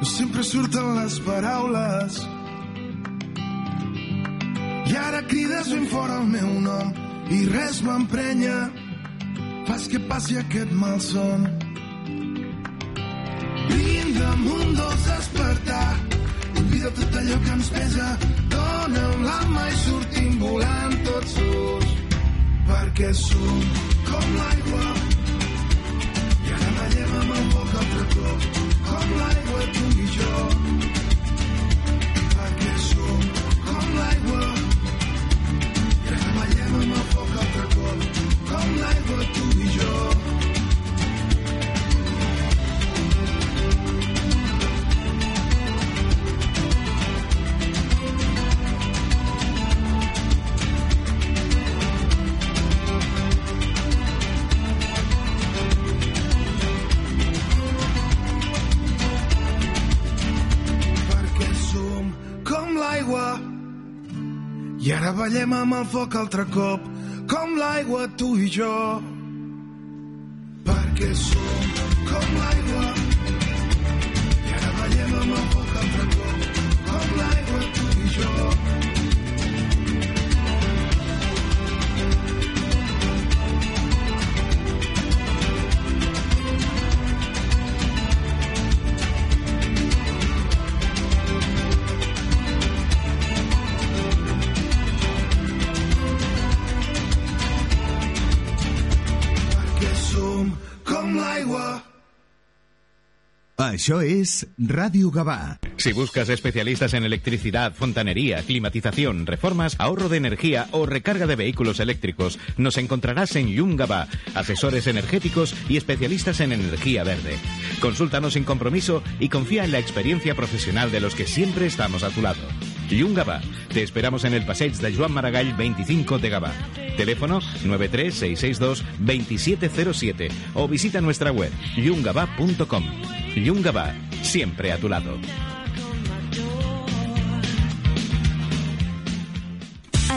no sempre surten les paraules. I ara crides ben fora el meu nom i res m'emprenya. Fas que passi aquest malson. Brinda amb un dolç despertar. Oblida tot allò que ens pesa. Dóna'm la mà i sortim volant tots dos. Perquè som com l'aigua. Com l'aigua tu i jo. Ballem amb el foc altre cop, com l'aigua tu i jo. Perquè som com l'aigua. I ara ballem amb el foc altre cop, com l'aigua tu i jo. Això és Ràdio Gavà. Si buscas especialistas en electricidad, fontanería, climatización, reformas, ahorro de energía o recarga de vehículos eléctricos, nos encontrarás en Yungaba, asesores energéticos y especialistas en energía verde. Consúltanos sin compromiso y confía en la experiencia profesional de los que siempre estamos a tu lado. Yungaba, te esperamos en el Passeig de Joan Maragall 25 de Gavà. Teléfono 93662-2707 o visita nuestra web yungaba.com. Yungaba, siempre a tu lado.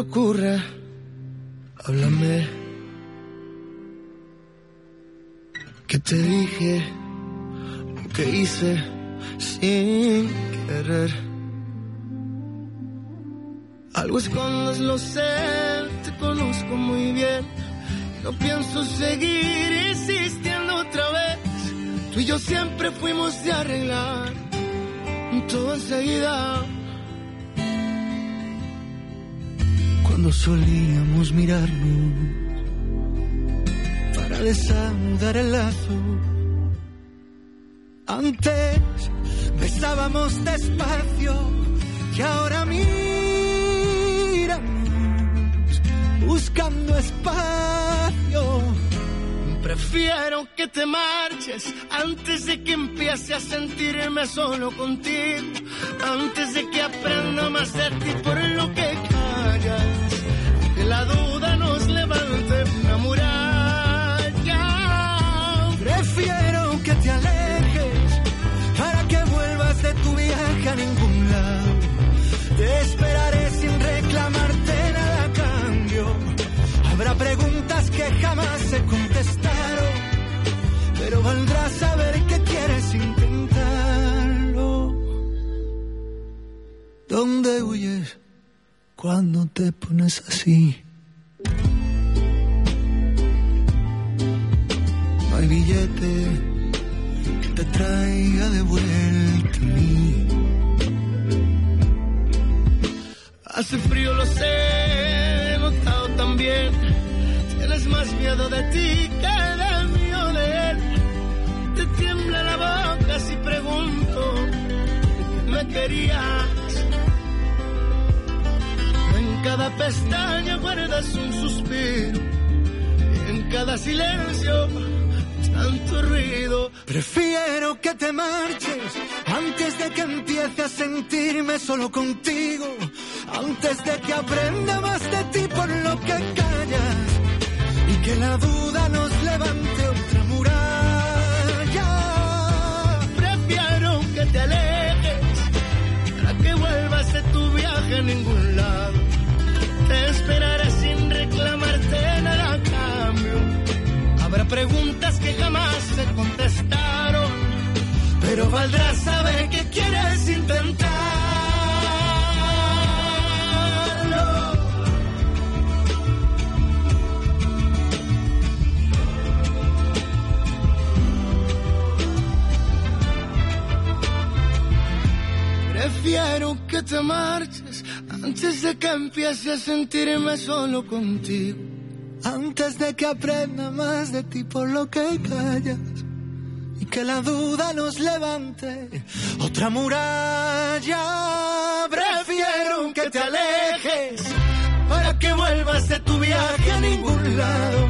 सुकून solo contigo. Antes de te pones así? No hay billete que te traiga de vuelta a mí. Hace frío, lo sé, he notado también. Tienes más miedo de ti que de él. Te tiembla la boca si pregunto me querías. En cada pestaña guardas un suspiro. Y en cada silencio tanto ruido. Prefiero que te marches antes de que empiece a sentirme solo contigo. Antes de que aprenda más de ti por lo que callas. Y que la duda nos levante otra muralla. Prefiero que te alejes para que vuelvas de tu viaje a ningún lado. Te esperaré sin reclamarte nada a cambio. Habrá preguntas que jamás se contestaron, pero valdrá saber que quieres intentarlo. Prefiero que te marches antes de que empiece a sentirme solo contigo. Antes de que aprenda más de ti por lo que callas y que la duda nos levante otra muralla. Prefiero que te alejes para que vuelvas de tu viaje a ningún lado.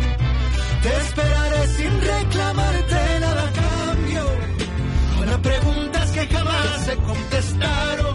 Te esperaré sin reclamarte nada a cambio. Habrá preguntas que jamás se contestaron,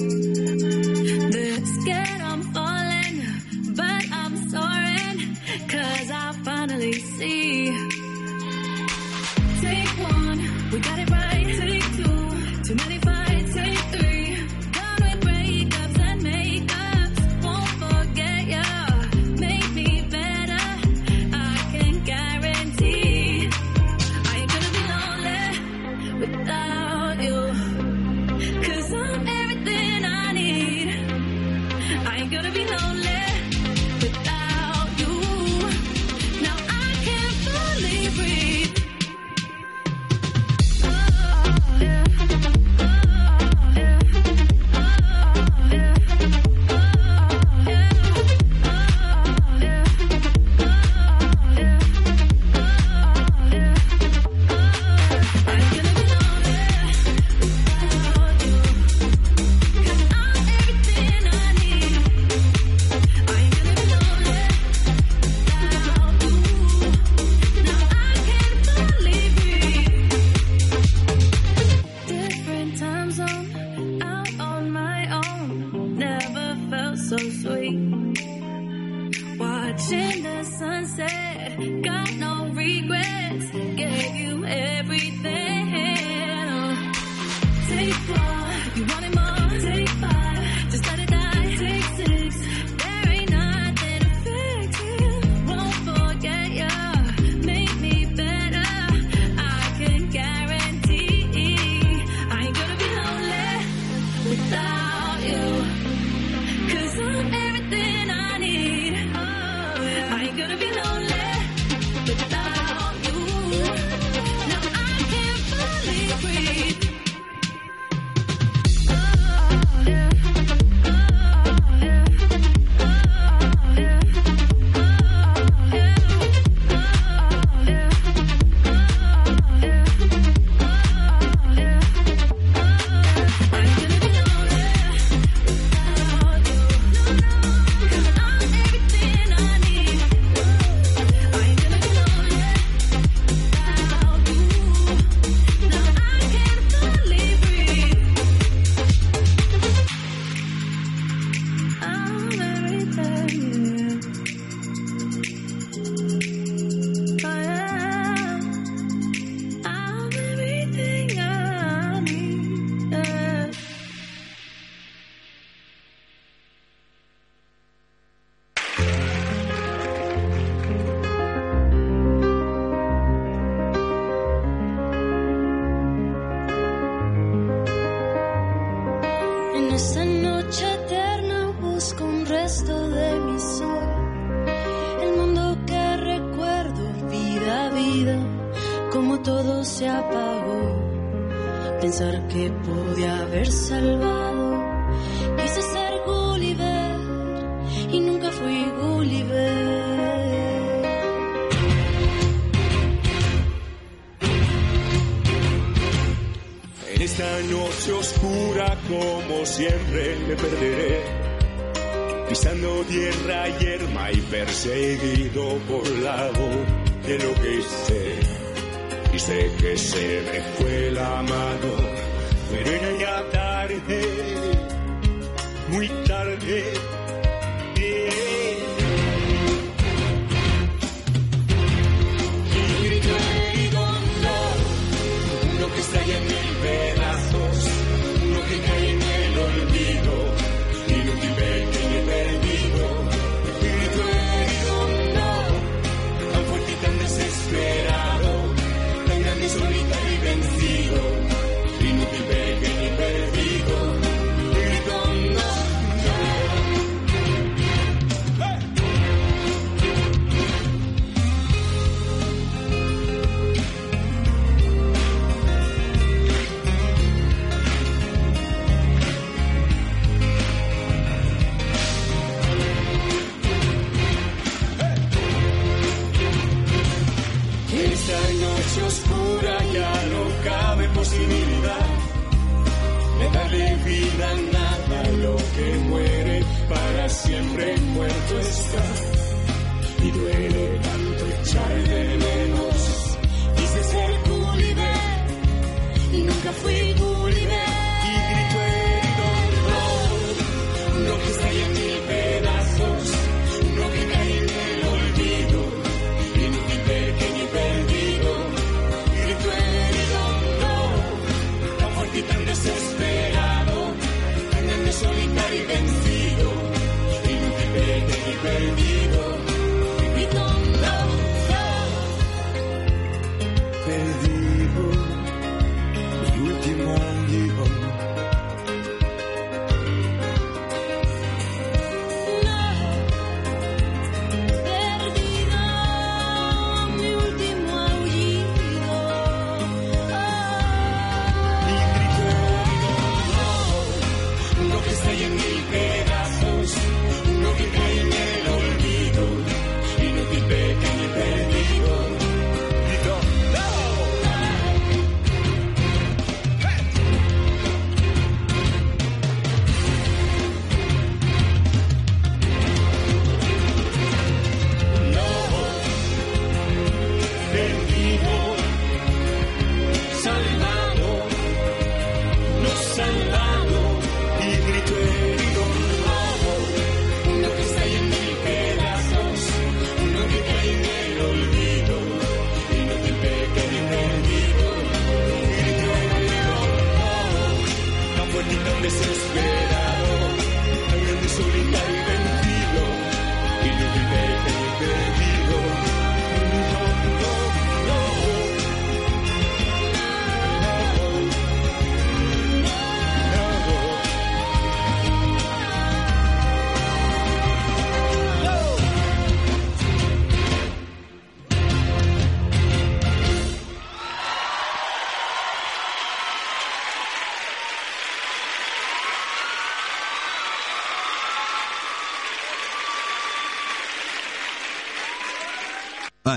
we got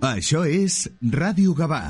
Això és Ràdio Gavà.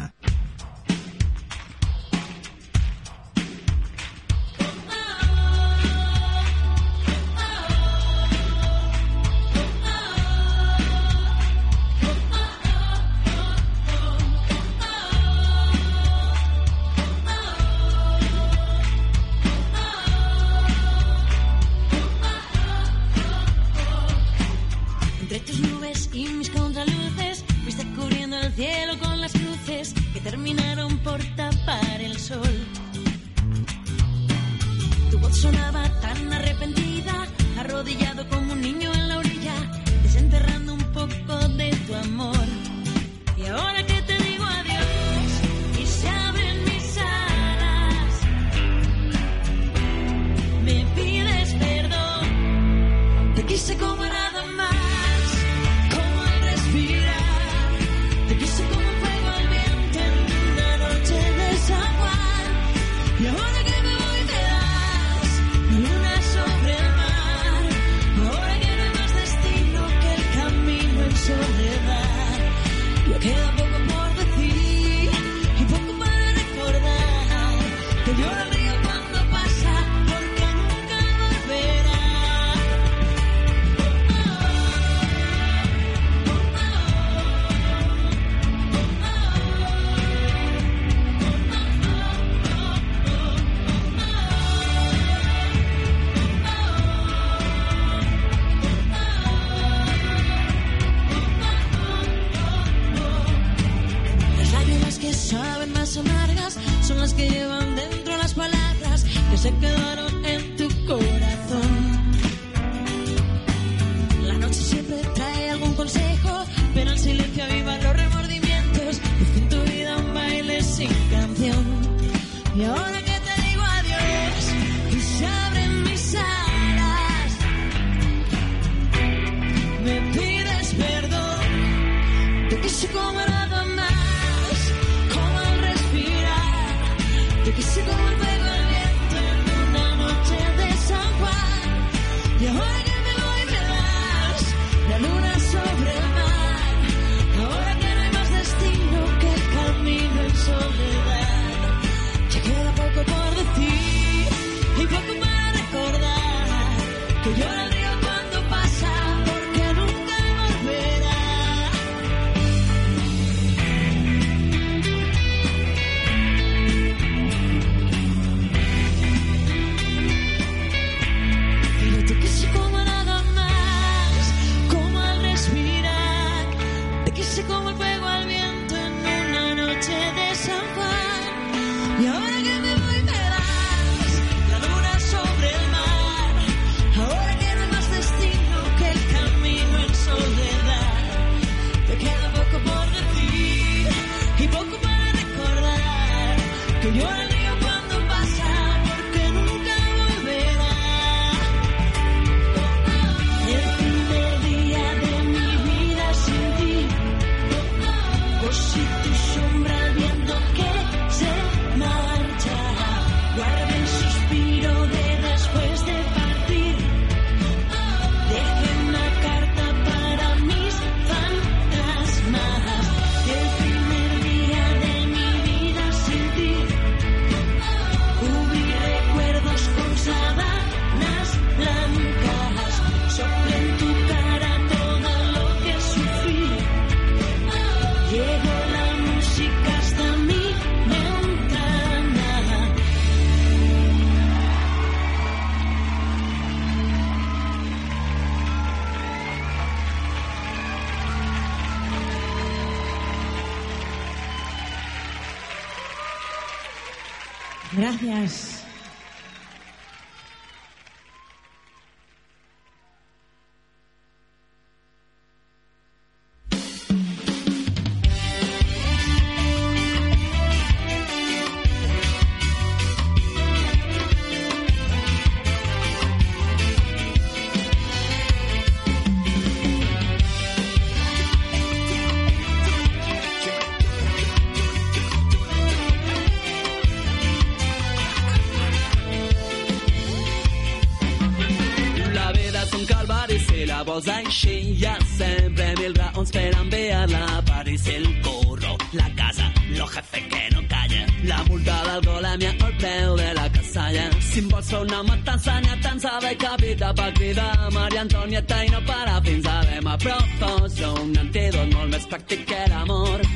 pensava que vida va cridar Maria Antonieta i no para fins a demà però posa un antídot molt més pràctic que l'amor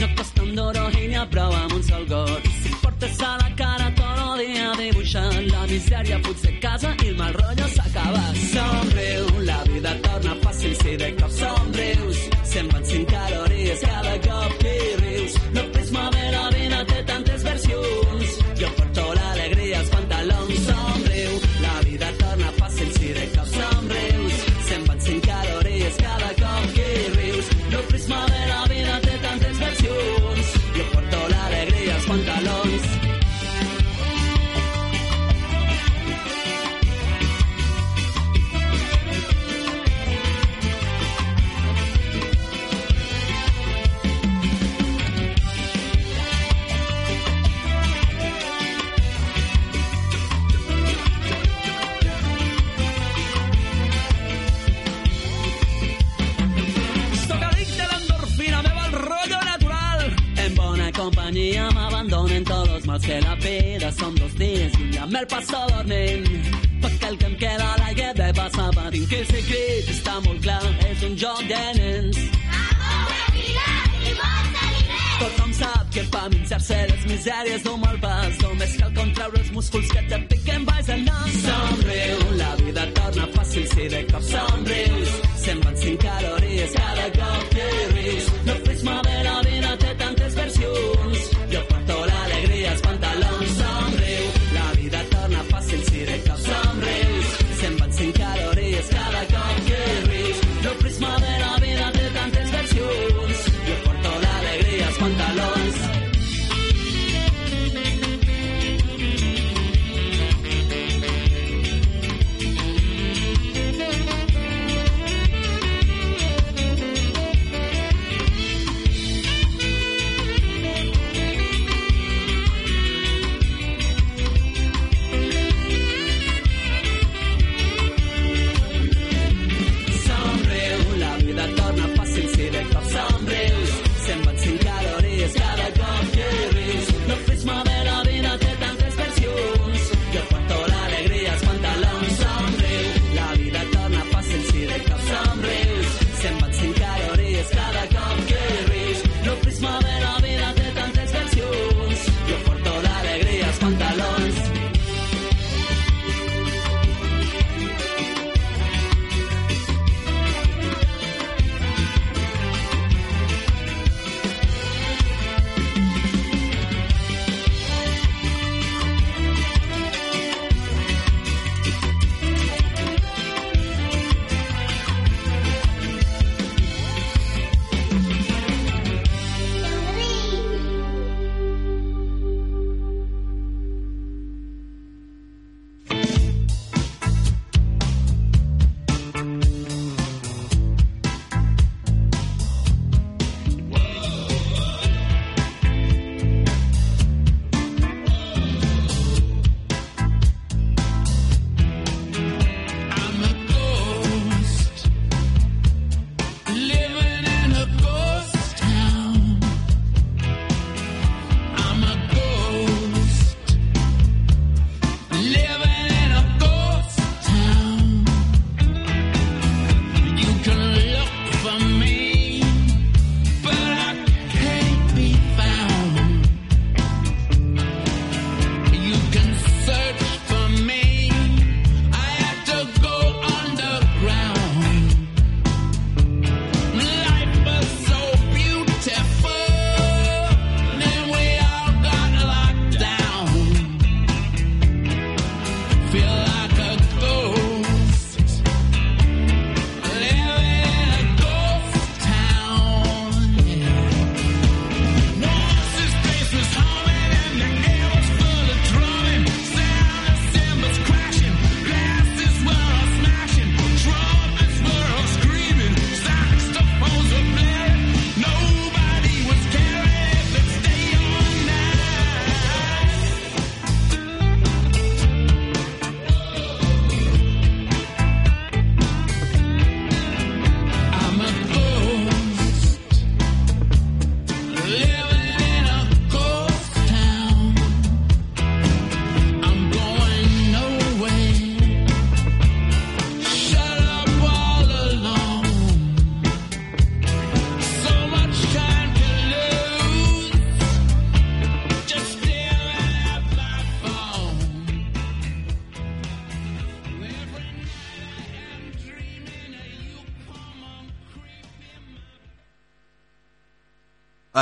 no costa un duro i n'hi ha prou amb un sol got si portes a la cara tot el dia dibuixant la misèria potser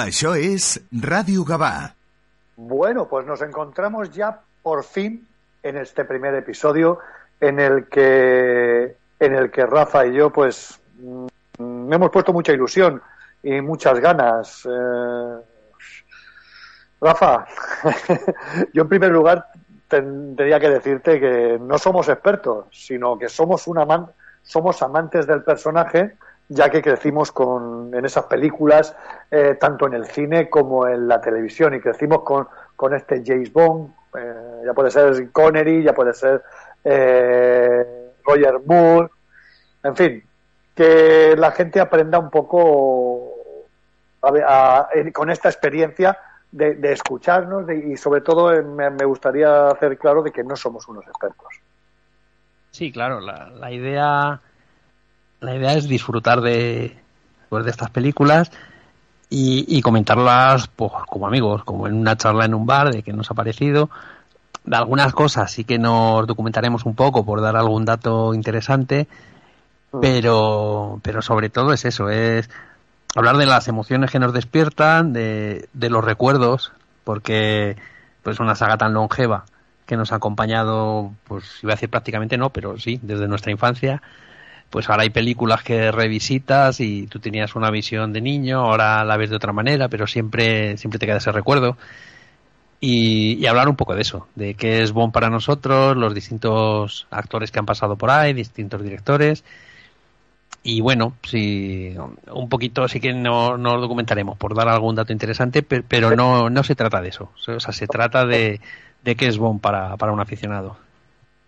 Això és Ràdio Gavà. Bueno, pues nos encontramos ya por fin en este primer episodio en el que en el que Rafa y yo pues mm, hemos puesto mucha ilusión y muchas ganas. Eh, Rafa, yo en primer lugar tendría que decirte que no somos expertos, sino que somos un aman- somos amantes del personaje, ya que crecimos con, en esas películas, eh, tanto en el cine como en la televisión, y crecimos con, con este James Bond, eh, ya puede ser Connery, ya puede ser eh, Roger Moore, en fin, que la gente aprenda un poco a a- en- con esta experiencia de, de escucharnos de- y sobre todo eh, me, me gustaría hacer claro de que no somos unos expertos. Sí, claro, la, la idea la idea es disfrutar de, pues, de estas películas y, y comentarlas pues, como amigos, como en una charla en un bar de que nos ha parecido. De algunas cosas sí que nos documentaremos un poco por dar algún dato interesante, pero, pero sobre todo es eso, es hablar de las emociones que nos despiertan, de, de los recuerdos, porque pues una saga tan longeva que nos ha acompañado, pues iba a decir prácticamente no, pero sí, desde nuestra infancia, pues ahora hay películas que revisitas y tú tenías una visión de niño, ahora la ves de otra manera, pero siempre, siempre te queda ese recuerdo. Y, y hablar un poco de eso, de qué es Bond para nosotros, los distintos actores que han pasado por ahí, distintos directores. Y bueno, sí, un poquito sí que no, nos documentaremos por dar algún dato interesante, pe- pero no, no se trata de eso. O sea, se trata de, de qué es Bond para, para un aficionado.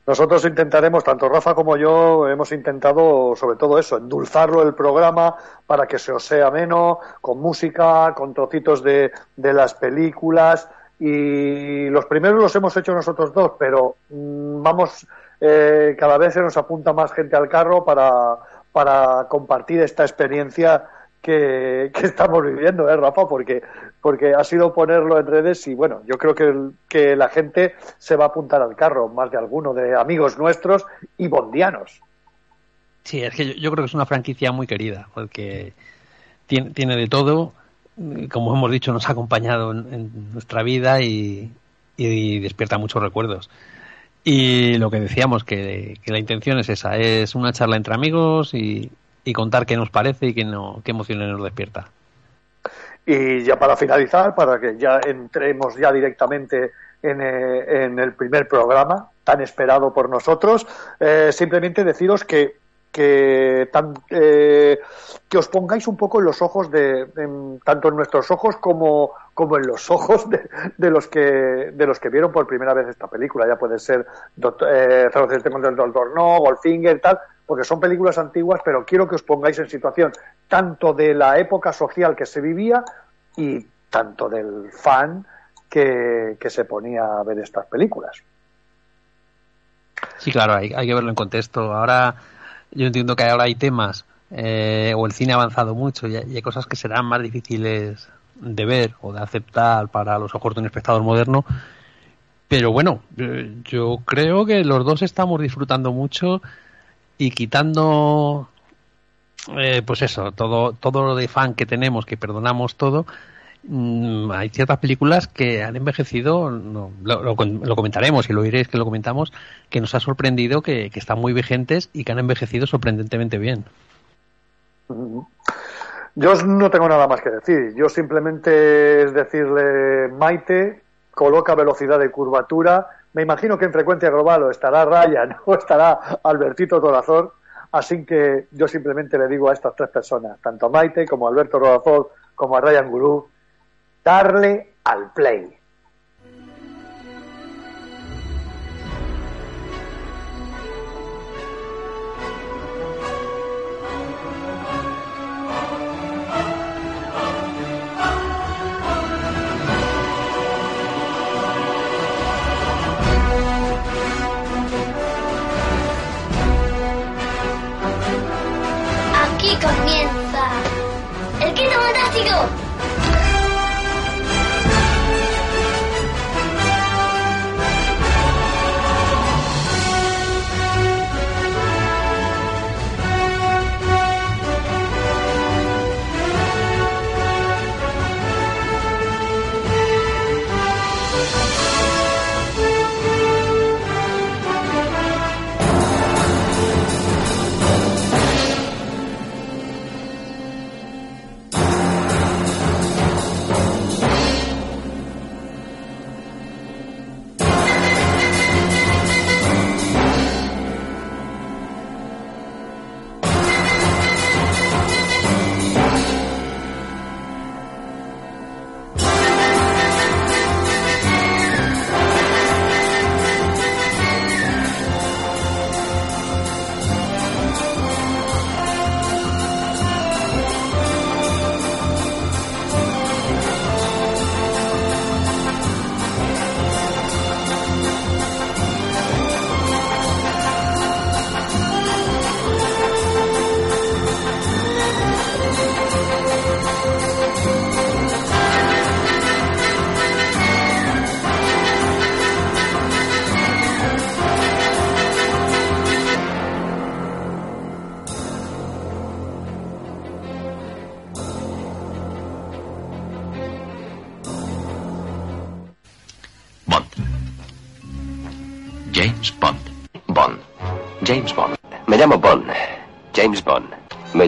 Nosotros intentaremos, tanto Rafa como yo, hemos intentado sobre todo eso, endulzarlo el programa para que se os sea ameno, con música, con trocitos de, de las películas. Y los primeros los hemos hecho nosotros dos, pero mm, vamos, eh, cada vez se nos apunta más gente al carro para, para compartir esta experiencia que, que estamos viviendo, ¿eh, Rafa? Porque, porque ha sido ponerlo en redes y bueno, yo creo que, que la gente se va a apuntar al carro, más de alguno, de amigos nuestros y bondianos. Sí, es que yo, creo que es una franquicia muy querida, porque tiene, tiene de todo, como hemos dicho, nos ha acompañado en, en nuestra vida y, y despierta muchos recuerdos. Y lo que decíamos, que, que la intención es esa, es una charla entre amigos y, y contar qué nos parece y qué, no, qué emociones nos despierta. Y ya para finalizar, para que ya entremos ya directamente en, eh, en el primer programa, tan esperado por nosotros, eh, simplemente deciros que, que, eh, os pongáis un poco en los ojos de, tanto en nuestros ojos como, como en los ojos de, de los que de los que vieron por primera vez esta película. Ya puede ser Doctor, eh, 007 contra el Doctor No, Goldfinger, tal, porque son películas antiguas, pero quiero que os pongáis en situación tanto de la época social que se vivía y tanto del fan que, se ponía a ver estas películas. Sí, claro, hay, que verlo en contexto. Ahora yo entiendo que ahora hay temas eh, o el cine ha avanzado mucho y hay, cosas que serán más difíciles de ver o de aceptar para los ojos de un espectador moderno. Pero bueno, yo creo que los dos estamos disfrutando mucho y quitando, eh, pues eso, todo, todo lo de fan que tenemos, que perdonamos todo, mm, hay ciertas películas que han envejecido, no, lo, lo lo comentaremos y lo oiréis que lo comentamos, que nos ha sorprendido que, que están muy vigentes y que han envejecido sorprendentemente bien. Yo no tengo nada más que decir. Yo simplemente es decirle, Maite, coloca velocidad de curvatura. Me imagino que en frecuencia global o estará Ryan o estará Albertito Torazor. Así que yo simplemente le digo a estas tres personas, tanto a Maite como a Alberto Rodazor como a Ryan Gurú, darle al play.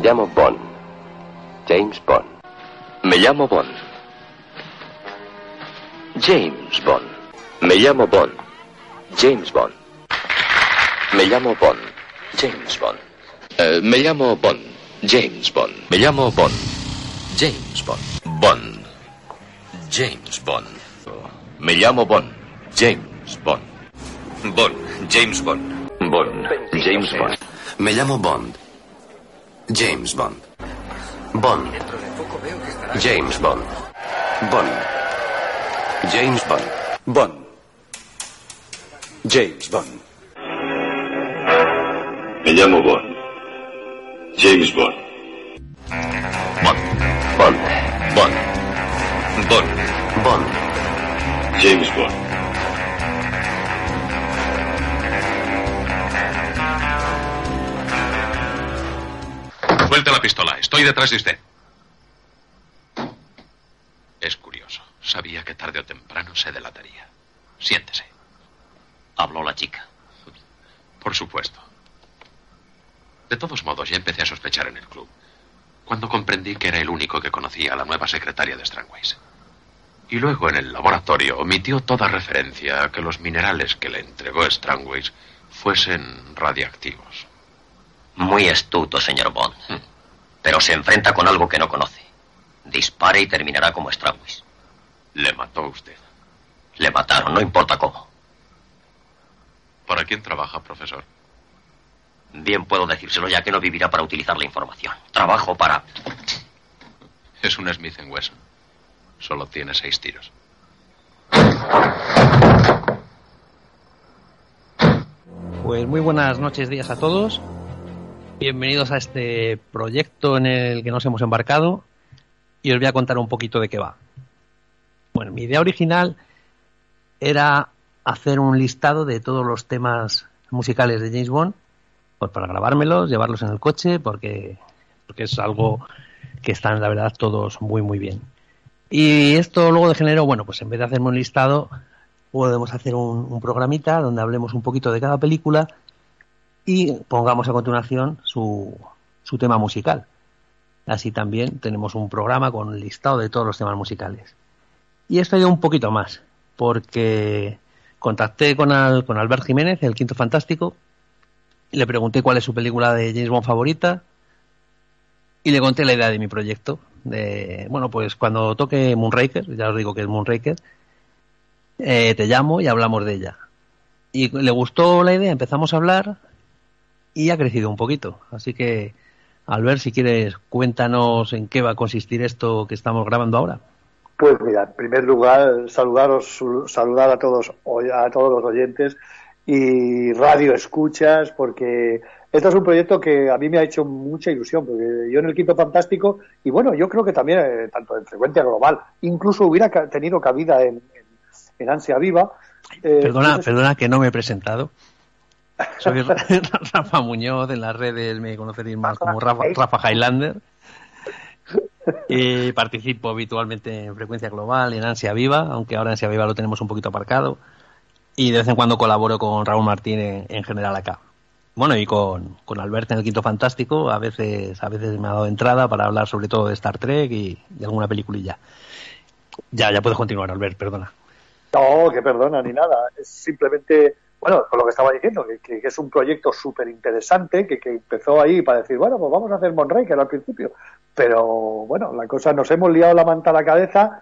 Llamo Bond. James Bond. Me llamo Bond. James Bond. Me llamo Bond. James Bond. Me llamo Bond. James Bond. Eh, me llamo Bond. James Bond. Me llamo Bond. James Bond. Bond. James Bond. Me llamo Bond. James Bond. Bond. James Bond. Bond. James Bond. Me llamo Bond. James Bond. Bond. James Bond. Bond. James Bond. Bond. James Bond. Me llamo Bond. James Bond. Bond. Bond. Bond. Bond. Bond. James Bond. Suelte la pistola. Estoy detrás de usted. Es curioso. Sabía que tarde o temprano se delataría. Siéntese. Habló la chica. Por supuesto. De todos modos, ya empecé a sospechar en el club. Cuando comprendí que era el único que conocía a la nueva secretaria de Strangways. Y luego en el laboratorio omitió toda referencia a que los minerales que le entregó Strangways fuesen radiactivos. Muy astuto, señor Bond. Pero se enfrenta con algo que no conoce. Dispare y terminará como Strangways. Le mató usted. Le mataron, no importa cómo. ¿Para quién trabaja, profesor? Bien puedo decírselo ya que no vivirá para utilizar la información. Trabajo para... Es un Smith Wesson. Solo tiene seis tiros. Pues muy buenas noches, días a todos. Bienvenidos a este proyecto en el que nos hemos embarcado y os voy a contar un poquito de qué va. Bueno, mi idea original era hacer un listado de todos los temas musicales de James Bond, pues para grabármelos, llevarlos en el coche, porque, porque es algo que están, la verdad, todos muy, muy bien. Y esto luego degeneró, bueno, pues en vez de hacerme un listado, podemos hacer un, un programita donde hablemos un poquito de cada película y pongamos a continuación su, su tema musical. Así también tenemos un programa con listado de todos los temas musicales. Y esto ha un poquito más, porque contacté con, Al- con Albert Jiménez, el Quinto Fantástico, y le pregunté cuál es su película de James Bond favorita, y le conté la idea de mi proyecto. De, bueno, pues cuando toque Moonraker, ya os digo que es Moonraker, eh, te llamo y hablamos de ella. Y le gustó la idea, empezamos a hablar y ha crecido un poquito. Así que, Albert, si quieres, cuéntanos en qué va a consistir esto que estamos grabando ahora. Pues mira, en primer lugar, saludaros, saludar a todos, a todos los oyentes y radio escuchas, porque esto es un proyecto que a mí me ha hecho mucha ilusión, porque yo en el Quinto Fantástico, y bueno, yo creo que también, eh, tanto en Frecuencia Global, incluso hubiera ca- tenido cabida en, en, en Ansia Viva. eh, Perdona, entonces- perdona que no me he presentado. Soy Ra- Rafa Muñoz, en las redes me conoceréis más como Rafa, Rafa Highlander. Y participo habitualmente en Frecuencia Global, en Ansia Viva, aunque ahora Ansia Viva lo tenemos un poquito aparcado. Y de vez en cuando colaboro con Raúl Martín en, en general acá. Bueno, y con, con Alberto en el Quinto Fantástico, a veces, a veces me ha dado entrada para hablar sobre todo de Star Trek y de alguna peliculilla. Ya, ya puedes continuar, Albert, perdona. No, que perdona, ni nada. Es simplemente, bueno, con lo que estaba diciendo, que, que- que es un proyecto súper interesante, que, que empezó ahí para decir, bueno, pues vamos a hacer Monraker al principio. Pero bueno, la cosa, nos hemos liado la manta a la cabeza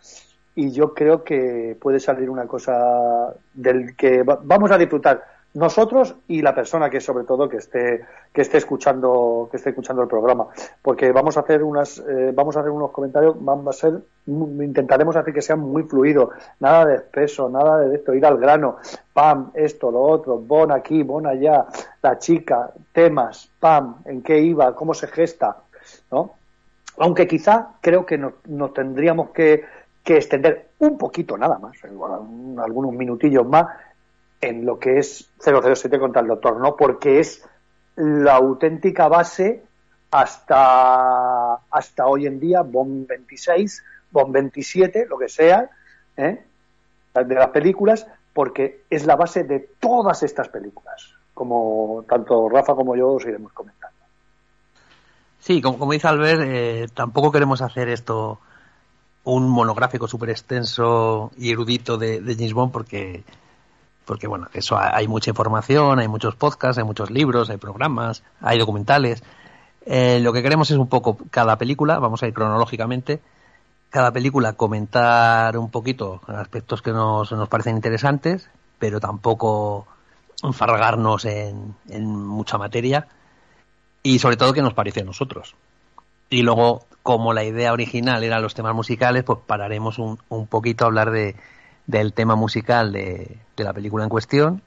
y yo creo que puede salir una cosa del que va- vamos a disfrutar nosotros y la persona que sobre todo que esté que esté escuchando que esté escuchando el programa. Porque vamos a hacer unas eh, vamos a hacer unos comentarios van a ser intentaremos hacer que sean muy fluidos nada de espeso nada de esto ir al grano. Pam esto lo otro bon aquí bon allá la chica temas pam en qué iba cómo se gesta no aunque quizá creo que nos, nos tendríamos que, que extender un poquito nada más, algunos minutillos más, en lo que es 007 contra el Doctor, ¿no? Porque es la auténtica base hasta, hasta hoy en día, Bond 26, Bond 27, lo que sea, ¿eh? de las películas, porque es la base de todas estas películas, como tanto Rafa como yo os iremos comentando. Sí, como, como dice Albert, eh, tampoco queremos hacer esto un monográfico súper extenso y erudito de, de James Bond porque, porque bueno, eso ha- hay mucha información, hay muchos podcasts, hay muchos libros, hay programas, hay documentales. Eh, lo que queremos es un poco cada película, vamos a ir cronológicamente, cada película comentar un poquito aspectos que nos, nos parecen interesantes, pero tampoco enfargarnos en, en mucha materia y sobre todo que nos parece a nosotros. Y luego, como la idea original era los temas musicales, pues pararemos un, un poquito a hablar de, del tema musical de, de la película en cuestión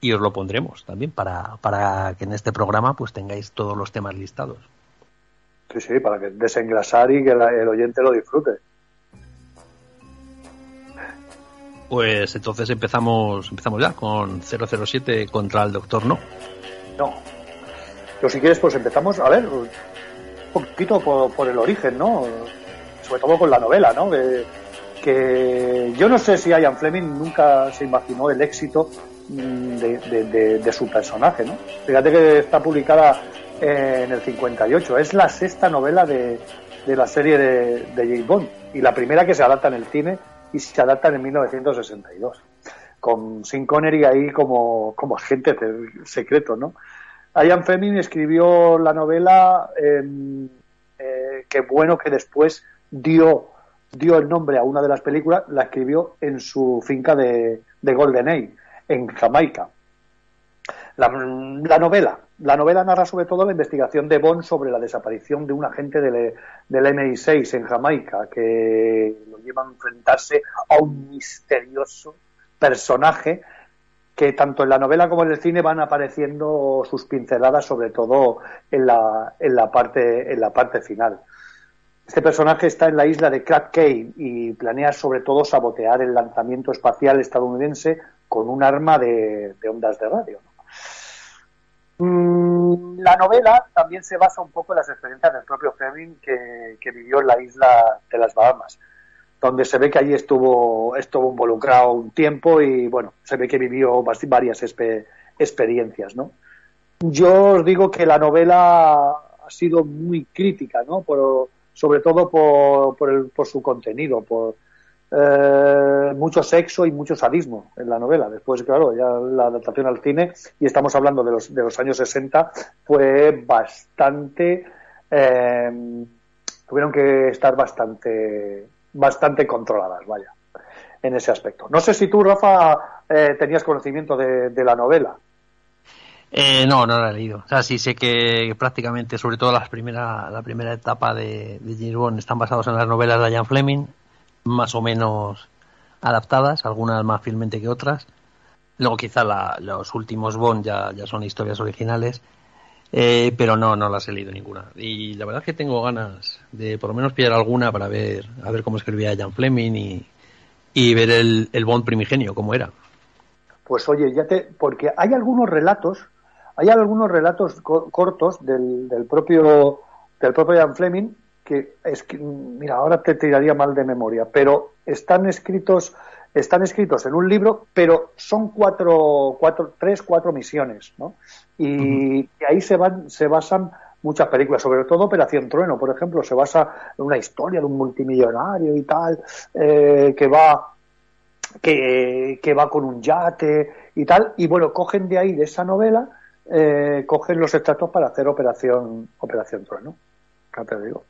y os lo pondremos también para, para que en este programa pues tengáis todos los temas listados. Sí, sí, para que desengrasar y que la- el oyente lo disfrute. Pues entonces empezamos empezamos ya con 007 contra el Doctor No. No. Yo si quieres, pues empezamos, a ver, un poquito por, por el origen, ¿no? Sobre todo con la novela, ¿no? Que, que yo no sé si Ian Fleming nunca se imaginó el éxito mm, de, su personaje, ¿no? Fíjate que está publicada en el 58. Es la sexta novela de, la serie de, de James Bond y la primera que se adapta en el cine y se adapta en 1962 con Sin Connery ahí como, como agente secreto, ¿no? Ian Fleming escribió la novela eh, eh, que bueno que después dio dio el nombre a una de las películas, la escribió en su finca de, de GoldenEye, en Jamaica. La, la novela, la novela narra sobre todo la investigación de Bond sobre la desaparición de un agente del, del MI6 en Jamaica, que lo lleva a enfrentarse a un misterioso personaje que tanto en la novela como en el cine van apareciendo sus pinceladas, sobre todo en la, en la, parte, en la parte final. Este personaje está en la isla de Crab Cay y planea sobre todo sabotear el lanzamiento espacial estadounidense con un arma de, ondas de radio. ¿no? Mm, la novela también se basa un poco en las experiencias del propio Fleming que, vivió en la isla de las Bahamas, donde se ve que allí estuvo, estuvo involucrado un tiempo y bueno, se ve que vivió varias experiencias, ¿no? Yo os digo que la novela ha sido muy crítica, ¿no? Por, sobre todo por, por, el- por su contenido, por eh, mucho sexo y mucho sadismo en la novela. Después, claro, ya la adaptación al cine, y estamos hablando de los, de los años 60, fue bastante. eh, tuvieron que estar bastante, bastante controladas, vaya, en ese aspecto. No sé si tú, Rafa, eh, tenías conocimiento de, de la novela. Eh, no, no la he leído. O sea, sí sé que prácticamente, sobre todo las primera, la primera etapa de, de James Bond, están basados en las novelas de Ian Fleming, más o menos adaptadas, algunas más fielmente que otras. Luego quizá la- los últimos Bond ya, ya son historias originales, eh, pero no, no las he leído ninguna. Y la verdad es que tengo ganas de por lo menos pillar alguna para ver, a ver cómo escribía Ian Fleming y, y ver el, el Bond primigenio, cómo era. Pues oye, ya te, porque hay algunos relatos, hay algunos relatos co- cortos del, del propio del propio Ian Fleming que es que, mira, ahora te tiraría mal de memoria, pero están escritos están escritos en un libro, pero son cuatro, cuatro tres, cuatro misiones, ¿no? Y, y ahí se van, se basan muchas películas, sobre todo Operación Trueno, por ejemplo, se basa en una historia de un multimillonario y tal, eh, que va que, que va con un yate y tal, y bueno, cogen de ahí, de esa novela, eh, cogen los extractos para hacer Operación, Operación Trueno. Ya te digo.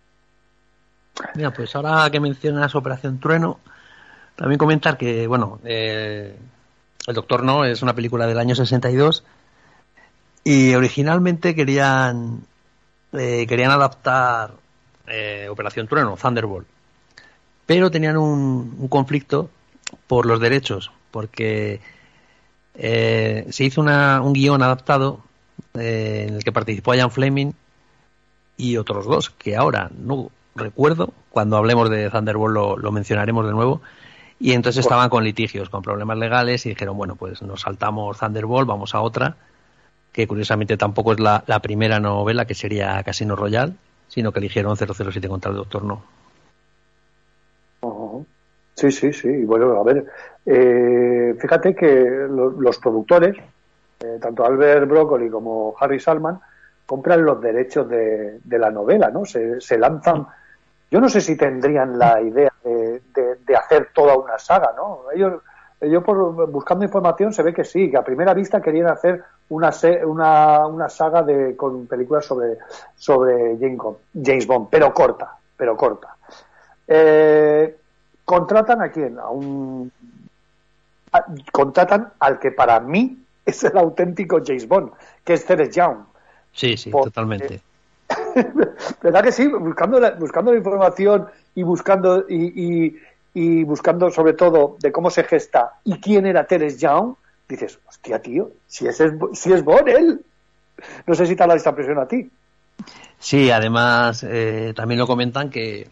Mira, pues ahora que mencionas Operación Trueno, también comentar que, bueno, eh, El Doctor No es una película del año 62 y originalmente querían eh, querían adaptar eh, Operación Trueno, Thunderbolt, pero tenían un, un conflicto por los derechos, porque eh, se hizo una- un guion adaptado eh, en el que participó Ian Fleming y otros dos, que ahora no recuerdo, cuando hablemos de Thunderbolt lo, lo mencionaremos de nuevo, y entonces estaban con litigios, con problemas legales, y dijeron, bueno, pues nos saltamos Thunderbolt, vamos a otra, que curiosamente tampoco es la, la primera novela, que sería Casino Royale, sino que eligieron 007 contra el Doctor No. Sí, sí, sí. Bueno, a ver, eh, fíjate que lo- los productores, eh, tanto Albert Broccoli como Harry Salman, compran los derechos de, de la novela, ¿no? Se, se lanzan. Yo no sé si tendrían la idea de, hacer toda una saga, ¿no? Ellos, yo por buscando información se ve que sí, que a primera vista querían hacer una una, una saga de con películas sobre sobre James Bond, pero corta, pero corta. Eh, contratan a quién? A un a- contratan al que para mí es el auténtico James Bond, que es Ceres Young. Sí, sí, Porque- totalmente. ¿Verdad que sí? Buscando la, buscando la información y buscando y, y- y buscando sobre todo de cómo se gesta y quién era Teres Young, dices, hostia, tío, si es, si es Bond, él. No sé si te ha dado esta impresión a ti. Sí, además eh, también lo comentan que,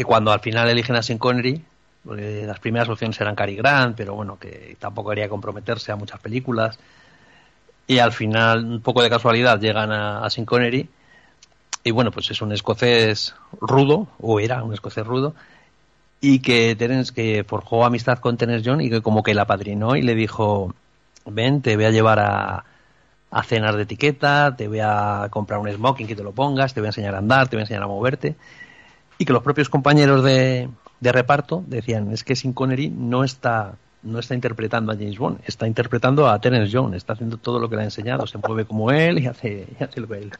que cuando al final eligen a Sean Connery, las primeras opciones eran Cary Grant, pero bueno, que tampoco quería comprometerse a muchas películas, y al final, un poco de casualidad, llegan a, a Connery, y bueno, pues es un escocés rudo, o era un escocés rudo, y que Terence, que forjó amistad con Terence John y que como que la padrinó y le dijo, ven, te voy a llevar a, a cenar de etiqueta, te voy a comprar un smoking que te lo pongas, te voy a enseñar a andar, te voy a enseñar a moverte. Y que los propios compañeros de, de reparto decían, es que Sin Connery no está, no está interpretando a James Bond, está interpretando a Terence John, está haciendo todo lo que le ha enseñado, se mueve como él y hace, y hace lo que él.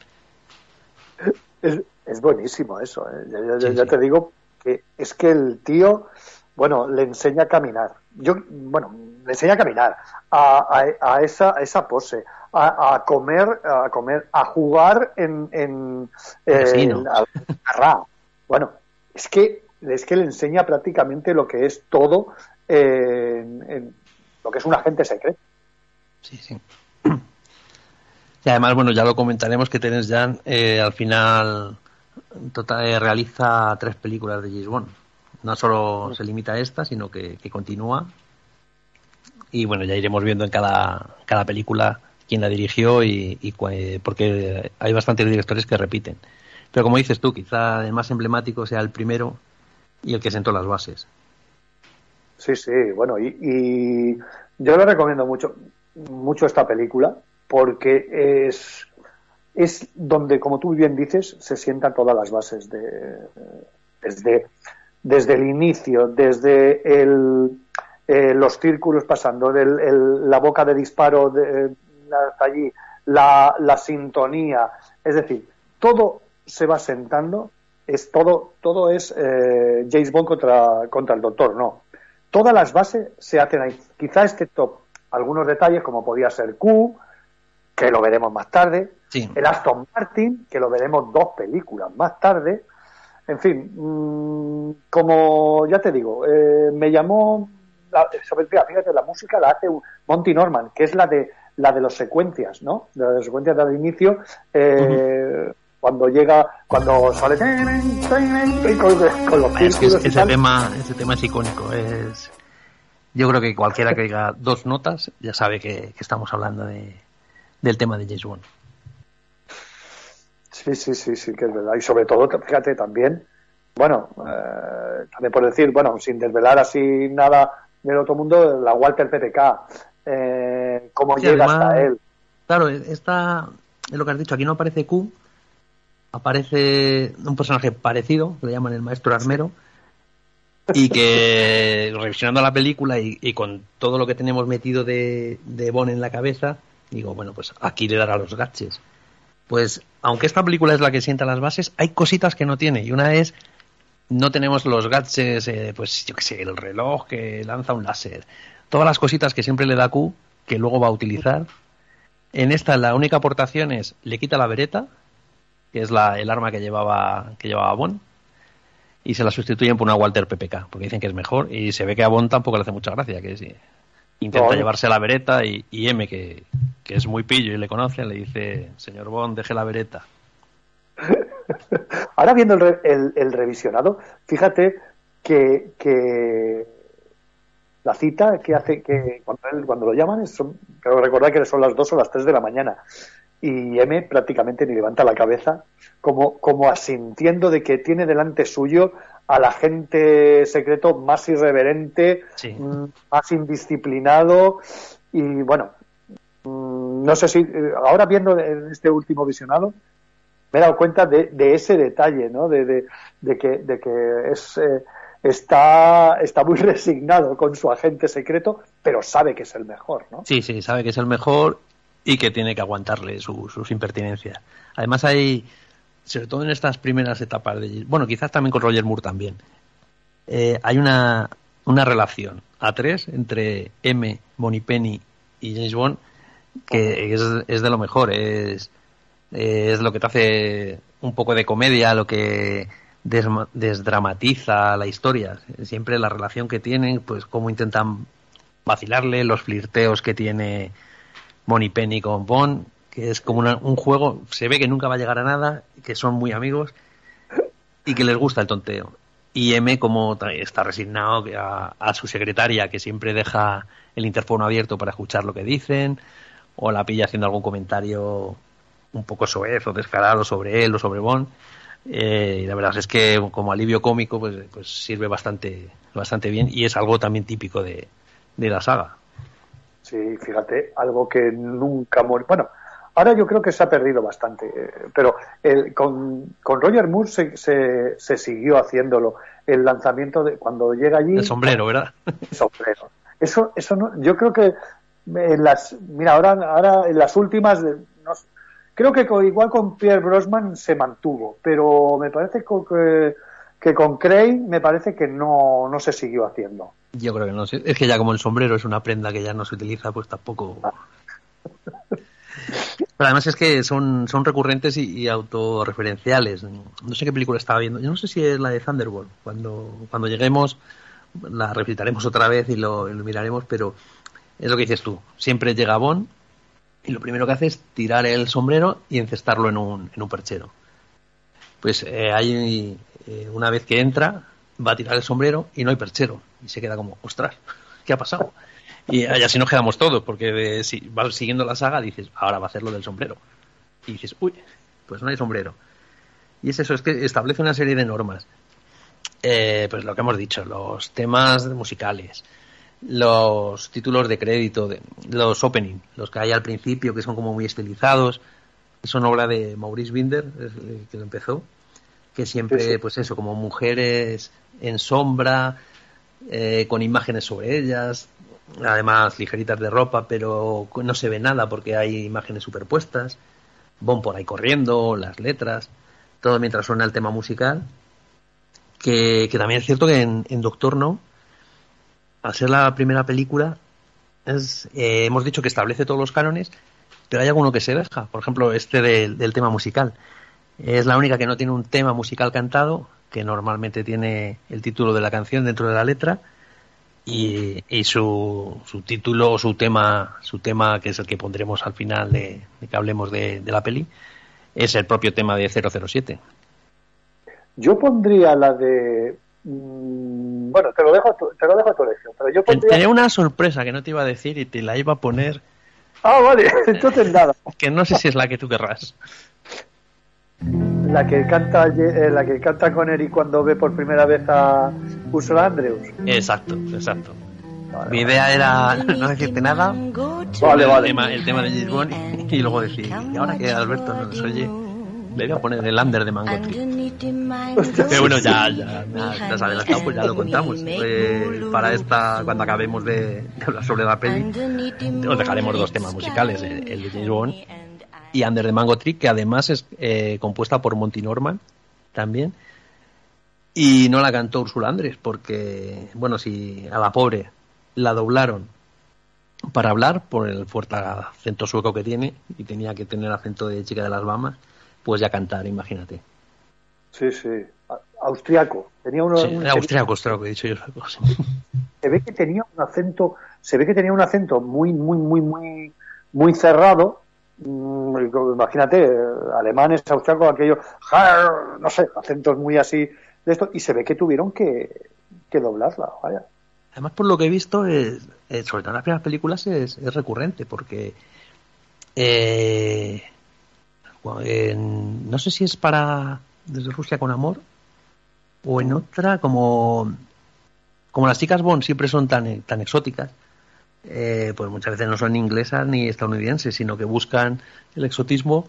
Es, es buenísimo eso. ¿eh? Sí, ya sí. te digo que es que el tío, bueno, le enseña a caminar. Yo, bueno, le enseña a caminar, a, a- a esa, a esa pose, a, a comer, a comer, a jugar en, en, en- a Ra. Bueno, es que es que le enseña prácticamente lo que es todo eh, en, en lo que es un agente secreto. Sí, sí. Y además, bueno, ya lo comentaremos que Terence Jan eh, al final total, eh, realiza tres películas de James Bond. No solo se limita a esta, sino que, que continúa. Y bueno, ya iremos viendo en cada, cada película quién la dirigió y, y eh, porque hay bastantes directores que repiten. Pero como dices tú, quizá el más emblemático sea el primero y el que sentó las bases. Sí, sí, bueno, y, y yo le recomiendo mucho, mucho esta película porque es, es donde, como tú bien dices, se sientan todas las bases de, desde, desde el inicio, desde el, eh, los círculos pasando, del, el- la boca de disparo de, hasta allí, la, la sintonía, es decir, todo se va sentando, es todo, todo es eh, James Bond contra, contra el doctor, no. Todas las bases se hacen ahí. Quizá excepto algunos detalles, como podía ser Q, que lo veremos más tarde, el Aston Martin, que lo veremos dos películas más tarde. En fin, mm, como ya te digo, eh, me llamó, la, fíjate, la música la hace Monty Norman, que es la de la de las secuencias, ¿no? De las secuencias del inicio, eh, cuando llega, cuando sale con, con los Es que es- ese tema, ese tema es icónico. Es, yo creo que cualquiera que diga dos notas ya sabe que, que estamos hablando de, del tema de James Bond. Sí, sí, sí, sí, que es verdad. Y sobre todo, fíjate también, bueno, eh, también por decir, bueno, sin desvelar así nada del otro mundo, la Walter PPK, eh, cómo Sí, llega además, hasta él. Claro, esta es lo que has dicho. Aquí no aparece Q, aparece un personaje parecido, le llaman el maestro armero, y que revisionando la película y, y con todo lo que tenemos metido de, de Bond en la cabeza, digo, bueno, pues aquí le dará los gaches. Pues, aunque esta película es la que sienta las bases, hay cositas que no tiene. Y una es, no tenemos los gadgets, eh, pues yo qué sé, el reloj que lanza un láser. Todas las cositas que siempre le da Q, que luego va a utilizar. En esta la única aportación es, le quita la vereta, que es la, el arma que llevaba, que llevaba Bond, y se la sustituyen por una Walter PPK, porque dicen que es mejor, y se ve que a Bond tampoco le hace mucha gracia, que sí. Intenta No. llevarse la vereta y, y M, que, que es muy pillo y le conoce, le dice, señor Bond, deje la vereta. Ahora viendo el, el- el revisionado, fíjate que, que la cita que hace que cuando, él- cuando lo llaman, es- son, pero recordad que son las 2 o las 3 de la mañana y M prácticamente ni levanta la cabeza como, como asintiendo de que tiene delante suyo al agente secreto más irreverente, mm, más indisciplinado y bueno, mm, no sé si eh, ahora viendo en este último visionado me he dado cuenta de, de ese detalle, ¿no? De, de, de que, de que es, eh, está, está muy resignado con su agente secreto, pero sabe que es el mejor, ¿no? Sí, sí, sabe que es el mejor y que tiene que aguantarle su- sus impertinencias. Además hay, sobre todo en estas primeras etapas de... Bueno, quizás también con Roger Moore también. eh, hay una, una relación a tres entre M, Penny y James Bond que es, es de lo mejor. Es, es lo que te hace un poco de comedia, lo que desdramatiza la historia. Siempre la relación que tienen, pues cómo intentan vacilarle, los flirteos que tiene Penny con Bond, que es como una- un juego, se ve que nunca va a llegar a nada, que son muy amigos y que les gusta el tonteo. Y M como está resignado a, a su secretaria, que siempre deja el interfono abierto para escuchar lo que dicen, o la pilla haciendo algún comentario un poco soez o descarado sobre él o sobre Bond. Eh, y la verdad es que como alivio cómico pues, pues sirve bastante, bastante bien y es algo también típico de la saga. Sí, fíjate, algo que nunca muere. Bueno, ahora yo creo que se ha perdido bastante, eh, pero el, con, con Roger Moore se, se, se siguió haciéndolo. El lanzamiento de cuando llega allí. El sombrero, ¿verdad? El sombrero. Eso, eso no, yo creo que en las, mira, ahora, ahora en las últimas, no sé, creo que con- igual con Pierre Brosnan se mantuvo, pero me parece que, que con Craig me parece que no, no se siguió haciendo. Yo creo que no. Es que ya como el sombrero es una prenda que ya no se utiliza, pues tampoco. Pero además es que son, son recurrentes y, y autorreferenciales. No sé qué película estaba viendo. Yo no sé si es la de Thunderbolt. Cuando, cuando lleguemos la revisitaremos otra vez y lo, y lo miraremos, pero es lo que dices tú. Siempre llega Bond y lo primero que hace es tirar el sombrero y encestarlo en un, en un perchero. Pues eh, hay eh, una vez que entra, va a tirar el sombrero y no hay perchero. Y se queda como, ostras, ¿qué ha pasado? Y así nos quedamos todos, porque de- si vas siguiendo la saga dices, ahora va a hacer lo del sombrero. Y dices, uy, pues no hay sombrero. Y es eso, es que establece una serie de normas. Eh, pues lo que hemos dicho, los temas musicales, los títulos de crédito, de- los opening, los que hay al principio, que son como muy estilizados. Son obra de Maurice Binder, el que lo empezó, que siempre, Sí, sí. pues eso, como mujeres en sombra, eh, con imágenes sobre ellas, además ligeritas de ropa, pero no se ve nada porque hay imágenes superpuestas. Bon por ahí corriendo, las letras, todo mientras suena el tema musical. Que, que también es cierto que en, en Doctor No, al ser la primera película, es, eh, hemos dicho que establece todos los cánones, pero hay alguno que se deja. Por ejemplo, este del, del tema musical. Es la única que no tiene un tema musical cantado, que normalmente tiene el título de la canción dentro de la letra, y, y su, su título, su tema, su tema, que es el que pondremos al final de, de que hablemos de, de la peli, es el propio tema de 007. Yo pondría la de. mm, bueno, te lo dejo, a tu- te lo dejo a tu elección, pero yo pondría. Tenía una sorpresa que no te iba a decir y te la iba a poner, Ah, vale, entonces nada. que no sé si es la que tú querrás. La que canta, eh, la que canta con Eric cuando ve por primera vez a Ursula Andrews. Exacto, exacto. Mi idea era no decirte nada. Vale, el vale. Tema, el tema de James y, y luego decir, y ahora que Alberto no nos oye, le voy a poner el under de Mango Tree. Pero bueno, ya, ya, ya, ya adelantado, pues ya lo contamos. Eh, para esta, cuando acabemos de, de hablar sobre la peli, os dejaremos dos temas musicales, el, el de James Bond y Under the Mango Tree, que además es eh, compuesta por Monty Norman también. Y no la cantó Ursula Andrés, porque, bueno, si a la pobre la doblaron para hablar por el fuerte acento sueco que tiene y tenía que tener acento de chica de las Bahamas, pues ya cantar, imagínate. Sí, sí. Austriaco. Tenía uno, Sí, un- austriaco, austriaco, he dicho yo. se ve que tenía un acento, se ve que tenía un acento muy, muy, muy, muy, muy cerrado. Mm, Imagínate, alemanes, austriacos, aquellos, "Har", no sé, acentos muy así de esto, y se ve que tuvieron que, que doblarla, vaya. Además, por lo que he visto, es, sobre todo en las primeras películas, es, recurrente, porque eh, no sé si es para Desde Rusia con Amor o en otra, como, como las chicas Bond siempre son tan, tan exóticas, eh, pues muchas veces no son inglesas ni estadounidenses, sino que buscan el exotismo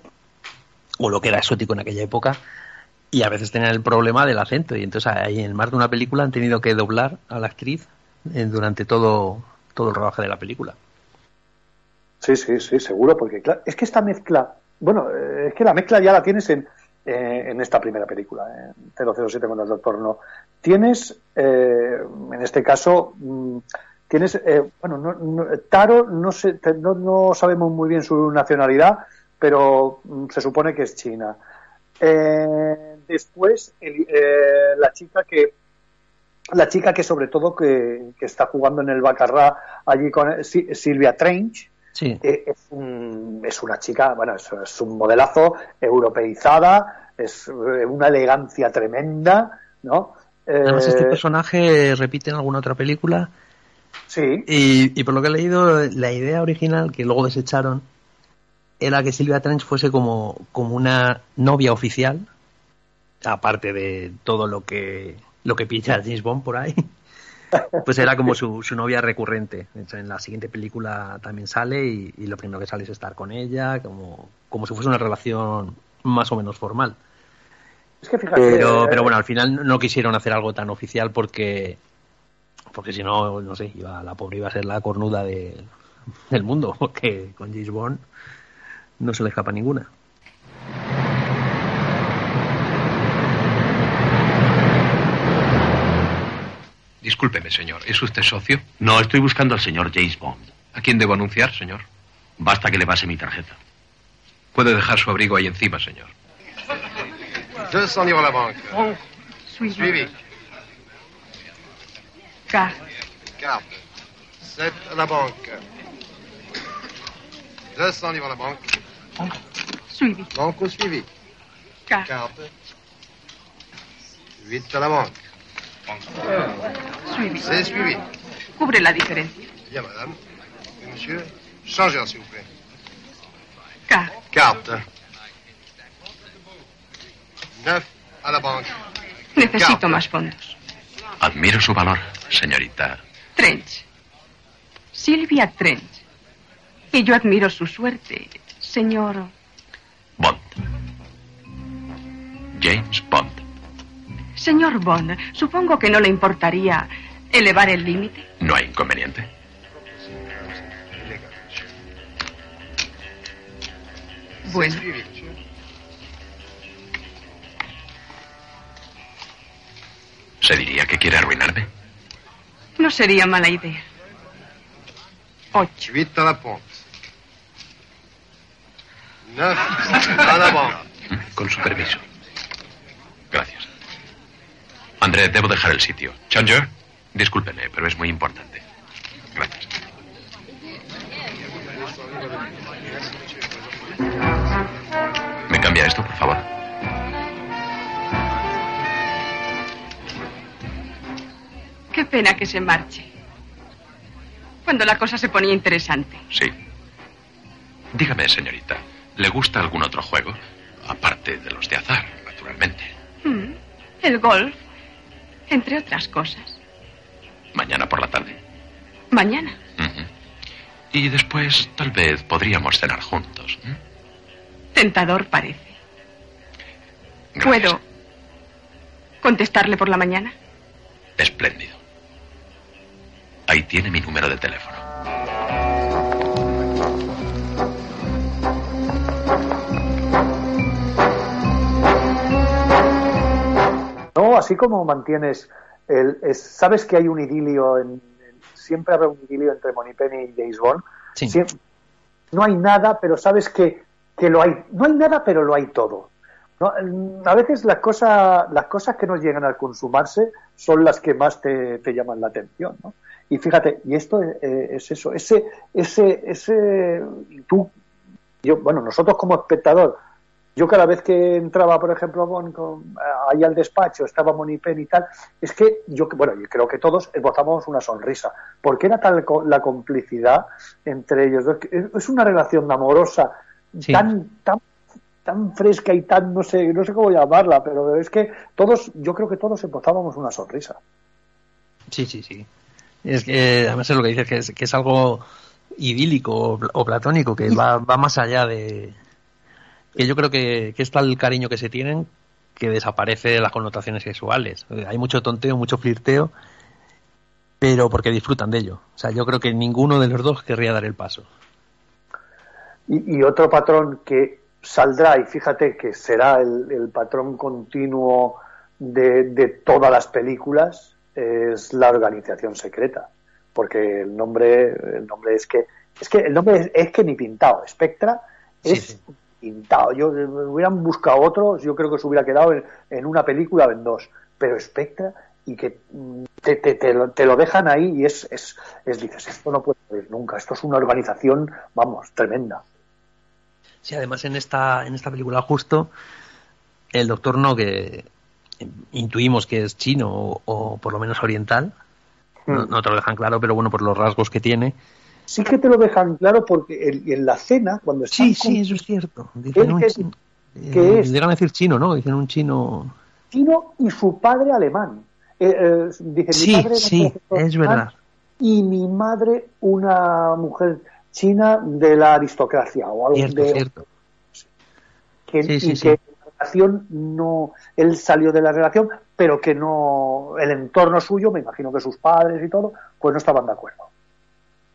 o lo que era exótico en aquella época y a veces tenían el problema del acento y entonces ahí en más de una película han tenido que doblar a la actriz eh, durante todo, todo el rodaje de la película. Sí, sí, sí, seguro, porque claro, es que esta mezcla, bueno, eh, es que la mezcla ya la tienes en, eh, en esta primera película, en 007 con el Doctor No. Tienes, eh, en este caso, mm, tienes, eh, bueno, no, no- Taro, no, sé, te- no, no sabemos muy bien su nacionalidad, pero mm, se supone que es china. Eh, después, el- eh, la chica que la chica que sobre todo que, que está jugando en el Bacarrá allí con Si- Silvia Trench, Sí. eh, es, un- es una chica, bueno, es, es un modelazo europeizada, es eh, una elegancia tremenda, ¿no? Además, Eh, este personaje repite en alguna otra película. Sí. Y, y por lo que he leído, la idea original que luego desecharon era que Silvia Trench fuese como, como una novia oficial, aparte de todo lo que lo que pilla James Bond por ahí. Pues era como su, su novia recurrente. En la siguiente película también sale y, y lo primero que sale es estar con ella, como, como si fuese una relación más o menos formal. es que fíjate, Pero, eh, pero bueno, al final no quisieron hacer algo tan oficial porque porque si no, no sé, iba, la pobre iba a ser la cornuda de- del mundo, porque con James Bond no se le escapa ninguna. Discúlpeme, señor. ¿Es usted socio? No, estoy buscando al señor James Bond. ¿A quién debo anunciar, señor? Basta que le pase mi tarjeta. Puede dejar su abrigo ahí encima, señor. 200 livres à la banque. Suivi. Carte. Carte. 7 à la banque. 200 livres à la banque. Suivi. Banque au suivi. Carte. Carte. 8 à la banque. Suivi. C'est suivi. Cubre la diferencia. Bien, madame. Et monsieur, changeur, s'il vous plaît. Carte. Carte. 9 à la banque. Necesito más fondos. Admiro su valor, señorita. Trench. Silvia Trench. Y yo admiro su suerte, señor. Bond. James Bond. Señor Bond, supongo que no le importaría elevar el límite. No hay inconveniente. Bueno, ¿Se diría que quiere arruinarme? no sería mala idea. 8 à la pompe. 9 à la. Con su permiso. Gracias. André, debo dejar el sitio. Changer, discúlpeme, pero es muy importante. Gracias. ¿Me cambia esto, por favor? Qué pena que se marche. Cuando la cosa se ponía interesante. Sí. Dígame, señorita, ¿le gusta algún otro juego? Aparte de los de azar, naturalmente. Mm, El golf, entre otras cosas. Mañana por la tarde. Mañana. Y después, tal vez, podríamos cenar juntos. ¿eh? Tentador parece. ¿Puedo contestarle por la mañana? Espléndido. Ahí tiene mi número de teléfono. No, así como mantienes el, es- sabes que hay un idilio en, en- siempre habrá un idilio entre Moneypenny y James Bond. No hay nada, pero sabes que, que lo hay. No hay nada, pero lo hay todo. ¿no? Mm, A veces las cosas, las cosas que nos llegan al consumarse son las que más te, te llaman la atención, ¿no? Y fíjate, y esto es, eh, es eso, ese, ese, ese, tú, yo, bueno, nosotros como espectador, yo cada vez que entraba, por ejemplo, con, con- ahí al despacho, estaba Monipen y tal, es que yo, bueno, yo creo que todos esbozamos una sonrisa, porque era tal la complicidad entre ellos dos, es una relación amorosa tan, tan, tan fresca y tan, no sé, no sé cómo llamarla, pero es que todos, yo creo que todos esbozábamos una sonrisa. Sí, sí, sí. Es que, además es lo que dices, que es, que es algo idílico o, pl- o platónico, que va, va más allá de... Que yo creo que, que es tal el cariño que se tienen que desaparece las connotaciones sexuales. Eh, Hay mucho tonteo, mucho flirteo, pero porque disfrutan de ello. O sea, yo creo que ninguno de los dos querría dar el paso. Y, y otro patrón que saldrá, y fíjate que será el, el patrón continuo de, de todas las películas, es la organización secreta. Porque el nombre, el nombre es que, es que el nombre es, es que ni pintado. Spectra es pintado. Yo eh, hubieran buscado otros, yo creo que se hubiera quedado en, en una película o en dos. Pero Spectra, y que mm, te, te, te lo, te lo dejan ahí y es, es, es, dices, esto no puede ser nunca, esto es una organización, vamos, tremenda. Sí, además en esta, en esta película justo, el doctor No, que intuimos que es chino o, o por lo menos oriental, no, no te lo dejan claro, pero bueno, por los rasgos que tiene. Sí que te lo dejan claro porque en, en la cena, cuando están Sí, sí, eso es cierto. Dicen un que- chi- que eh, es- Llegan a decir chino, ¿no? Dicen un chino. chino y su padre alemán. Eh, eh, dice, mi Sí, padre era sí, es alemán verdad. Y mi madre una mujer china de la aristocracia o algo Cierto, de cierto. que, Sí, sí, y sí. que relación no él salió de la relación pero que no el entorno suyo me imagino que sus padres y todo pues no estaban de acuerdo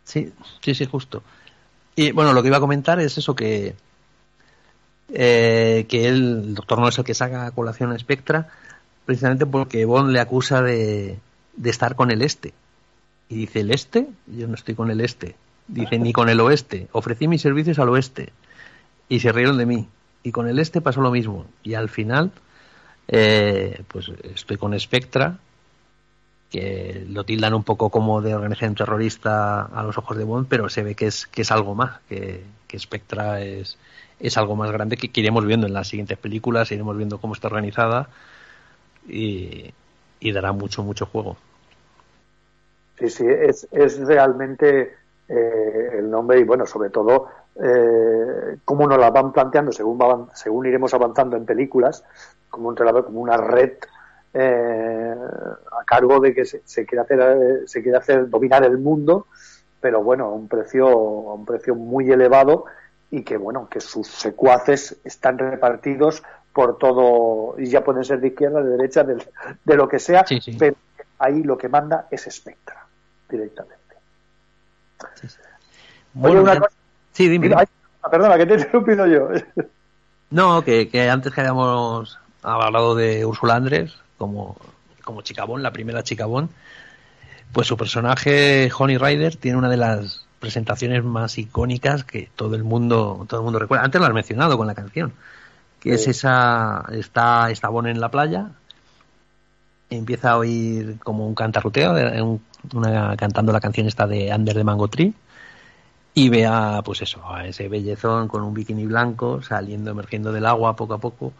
Sí, sí, sí, justo. Y bueno, lo que iba a comentar es eso que eh, que él, el doctor no es el que saca colación a Spectra, precisamente porque Bond le acusa de, de estar con el este. Y dice, ¿el este? Yo no estoy con el este. Dice, ni con el oeste. Ofrecí mis servicios al oeste. Y se rieron de mí. Y con el este pasó lo mismo. Y al final, eh, pues estoy con Spectra. que lo tildan un poco como de organización terrorista a los ojos de Bond, pero se ve que es, que es algo más, que, que Spectra es, es algo más grande que, que iremos viendo en las siguientes películas, iremos viendo cómo está organizada y, y dará mucho, mucho juego. Sí, sí, es, es realmente eh, el nombre y bueno, sobre todo eh, cómo nos la van planteando según, va- según iremos avanzando en películas, como, un, como una red eh, a cargo de que se, se quiere hacer eh, se quiere hacer dominar el mundo, pero bueno, a un precio a un precio muy elevado y que bueno, que sus secuaces están repartidos por todo y ya pueden ser de izquierda, de derecha, del- de, lo que sea, pero ahí lo que manda es Spectra directamente. Oye, Bueno, una cosa- Sí, dime. Ay, perdona, que te he interrumpido yo. No, que, que antes que habíamos hablado de Úrsula Andrés como, como Chicabón, la primera Chicabón, pues su personaje, Honey Rider, tiene una de las presentaciones más icónicas que todo el mundo, todo el mundo recuerda. Antes lo has mencionado con la canción, que es esa, está, Bon en la playa, empieza a oír como un cantarruteo, un- una, cantando la canción esta de Under the Mango Tree, y ve a, pues eso, a ese bellezón con un bikini blanco saliendo, emergiendo del agua poco a poco.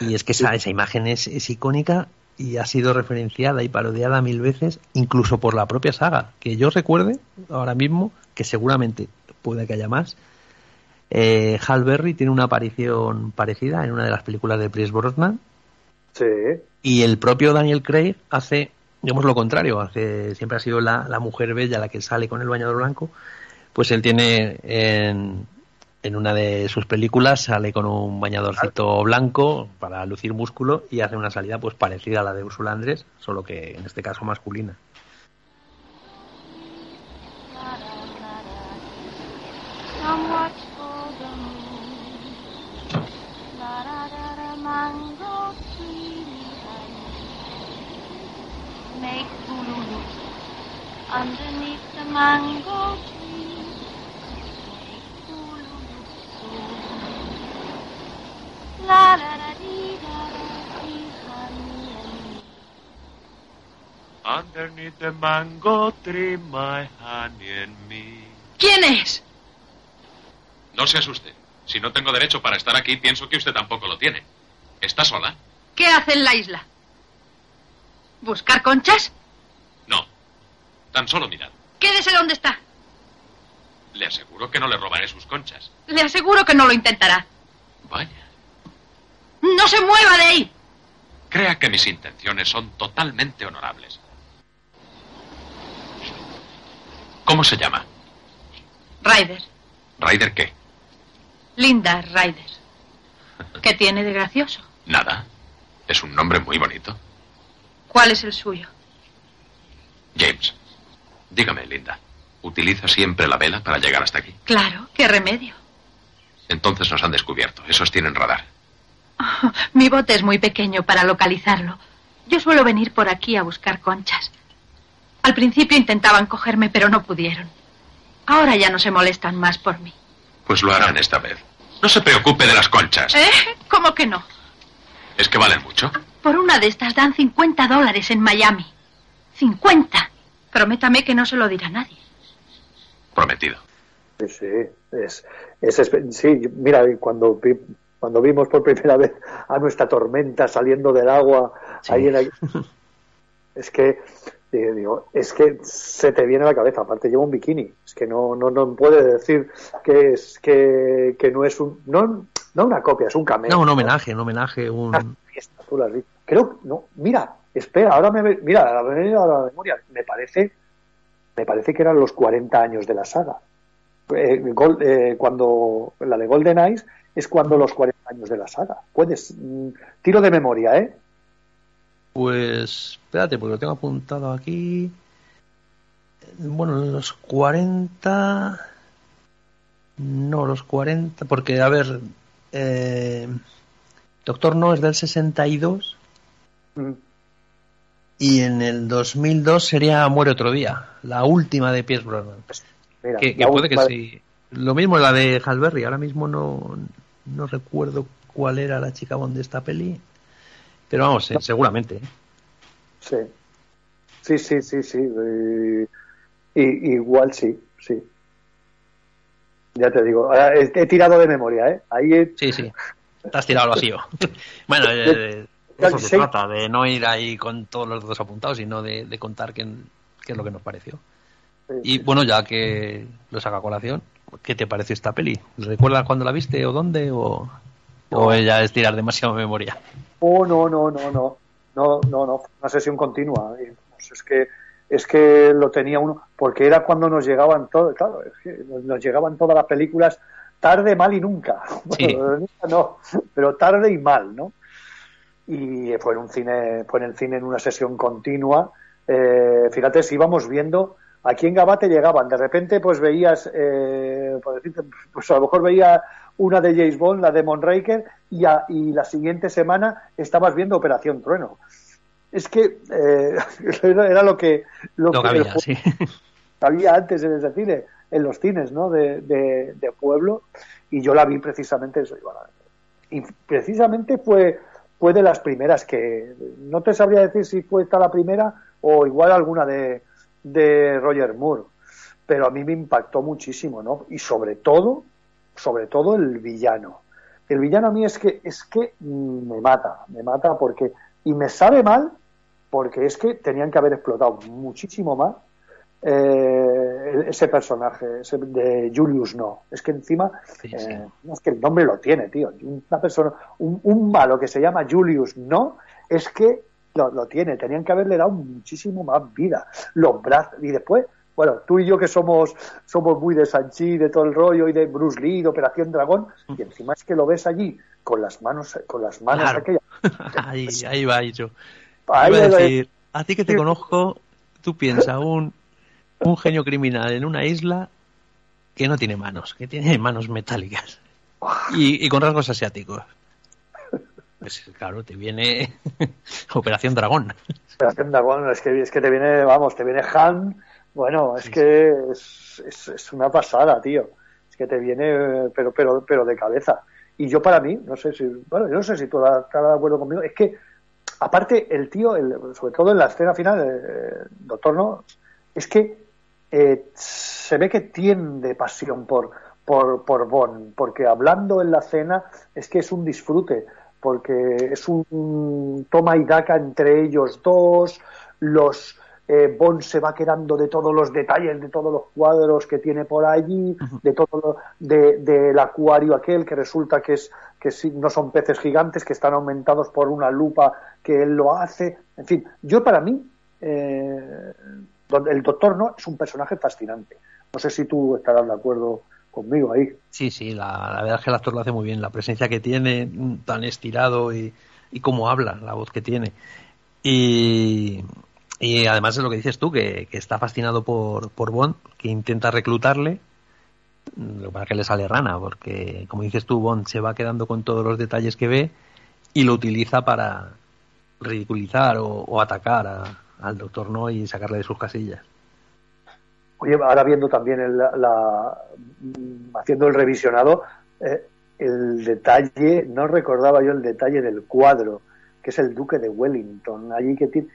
Y es que esa, esa imagen es, es icónica y ha sido referenciada y parodiada mil veces, incluso por la propia saga. Que yo recuerde ahora mismo, que seguramente puede que haya más, eh, Hal Berry tiene una aparición parecida en una de las películas de Pierce Brosnan Sí. y el propio Daniel Craig hace, digamos lo contrario, hace siempre ha sido la, la mujer bella la que sale con el bañador blanco, pues él tiene en, en una de sus películas sale con un bañadorcito blanco para lucir músculo y hace una salida pues parecida a la de Ursula Andrés, solo que en este caso masculina. Make underneath the mango tree. Make Lulu La da da dee da da dee honey and me. Underneath the mango tree, my honey and me. ¿Quién es? No se asuste. Si no tengo derecho para estar aquí, pienso que usted tampoco lo tiene. ¿Está sola? ¿Qué hace en la isla? ¿Buscar conchas? No. Tan solo mirad. Quédese donde está. Le aseguro que no le robaré sus conchas. Le aseguro que no lo intentará. Vaya. ¡No se mueva de ahí! Crea que mis intenciones son totalmente honorables. ¿Cómo se llama? Ryder. ¿Ryder qué? Linda Ryder. ¿Qué tiene de gracioso? Nada. Es un nombre muy bonito. ¿Cuál es el suyo? James. Dígame, Linda. ¿Utiliza siempre la vela para llegar hasta aquí? Claro, qué remedio. Entonces nos han descubierto. Esos tienen radar. Mi bote es muy pequeño para localizarlo. Yo suelo venir por aquí a buscar conchas. Al principio intentaban cogerme, pero no pudieron. Ahora ya no se molestan más por mí. Pues lo harán esta vez. No se preocupe de las conchas. ¿Eh? ¿Cómo que no? ¿Es que valen mucho? Por una de estas dan 50 dólares en Miami. ¡50! Prométame que no se lo dirá a nadie. Prometido. Sí, sí, es, es sí, mira, cuando vi- cuando vimos por primera vez a nuestra tormenta saliendo del agua ahí en la- es que digo, digo, es que se te viene a la cabeza, aparte lleva un bikini, es que no no no puede decir que es que, que no es un no no una copia, es un cameo. No, un homenaje, un homenaje, un... fiesta, tú lo has dicho. Creo, no, mira, espera, ahora me, mira, a la memoria, me parece, me parece que eran los 40 años de la saga. Eh, Gol- eh, cuando la de Golden Eyes es cuando los 40 años de la saga. Puedes, mm, tiro de memoria, ¿eh? Pues espérate, porque lo tengo apuntado aquí. Bueno, los 40... No, los 40, porque a ver, eh, Doctor No es del 62 Mm. y en el 2002 sería Muere otro día, la última de Pierce Brosnan. Mira, Que, puede que sí. Lo mismo la de Halberry, ahora mismo no, no recuerdo cuál era la chica Bond de esta peli, pero vamos, eh, seguramente. ¿eh? Sí. Sí, sí, sí, sí. Igual sí, sí. Ya te digo, ahora he, he tirado de memoria, ¿eh? Ahí he- Sí, sí. Te has tirado al vacío. bueno, eh, de eso se trata, de no ir ahí con todos los dedos apuntados, sino de, de contar qué, qué es lo que nos pareció. Y bueno, ya que lo saca a colación, ¿qué te pareció esta peli? ¿Recuerdas cuándo la viste o dónde? ¿O, o ya es tirar demasiado memoria? Oh, no, no, no, no. No, no, no. Fue Una sesión continua. Pues, es que es que lo tenía uno porque era cuando nos llegaban todo, claro, es que nos llegaban todas las películas tarde, mal y nunca. Sí. Bueno, no, pero tarde y mal, ¿no? Y fue en un cine, fue en el cine en una sesión continua. Eh, fíjate, si íbamos viendo aquí en Gabate llegaban, de repente pues veías, eh, por decirte, pues a lo mejor veía una de James Bond, la de Monraker, y, a- y la siguiente semana estabas viendo Operación Trueno. Es que eh, era, lo que lo, Lo que había, sí. había antes en ese cine, en los cines, ¿no? De, de, de pueblo, y yo la vi precisamente eso. Y precisamente fue, fue de las primeras que, no te sabría decir si fue esta la primera o igual alguna de, de Roger Moore, pero a mí me impactó muchísimo, ¿no? Y sobre todo, sobre todo el villano. El villano a mí es que, es que me mata, me mata porque, y me sabe mal porque es que tenían que haber explotado muchísimo más eh, ese personaje ese de Julius no es que encima eh, es que el nombre lo tiene tío una persona un, un malo que se llama Julius no es que lo, lo tiene tenían que haberle dado muchísimo más vida los brazos y después bueno tú y yo que somos somos muy de Sanchi de todo el rollo y de Bruce Lee de Operación Dragón y encima es que lo ves allí con las manos con las manos Claro. aquellas ahí, ahí va yo. Ahí Iba a va, decir, a ti que te conozco, tú piensas un, un genio criminal en una isla que no tiene manos, que tiene manos metálicas y, y con rasgos asiáticos. Pues claro, te viene Operación Dragón. Operación Dragón, es que, es que te viene, vamos, te viene Han, bueno, es que es, es, es una pasada, tío. Es que te viene, pero, pero, pero de cabeza. Y yo para mí, no sé si, bueno, yo no sé si tú estás de acuerdo conmigo, es que, aparte, el tío, el- sobre todo en la escena final, eh, doctor, ¿no? Es que eh, se ve que tiende pasión por, por, por Bond, porque hablando en la cena es que es un disfrute, porque es un toma y daca entre ellos dos, los eh, Bond se va quedando de todos los detalles, de todos los cuadros que tiene por allí, de todo lo, de, del acuario aquel que resulta que es que sí, no son peces gigantes que están aumentados por una lupa que él lo hace, en fin, yo para mí eh, el doctor no es un personaje fascinante. No sé si tú estarás de acuerdo conmigo ahí. Sí, sí, la, verdad es que el actor lo hace muy bien. La presencia que tiene, mm, tan estirado y, y cómo habla, la voz que tiene. Y, y además es lo que dices tú, que, que está fascinado por, por Bond, que intenta reclutarle, lo es que le sale rana, porque como dices tú, Bond se va quedando con todos los detalles que ve y lo utiliza para ridiculizar o, atacar al doctor No y sacarle de sus casillas. Oye, ahora viendo también el, la, mm, haciendo el revisionado, eh, el detalle, no recordaba yo el detalle del cuadro, que es el Duque de Wellington, allí que tiene,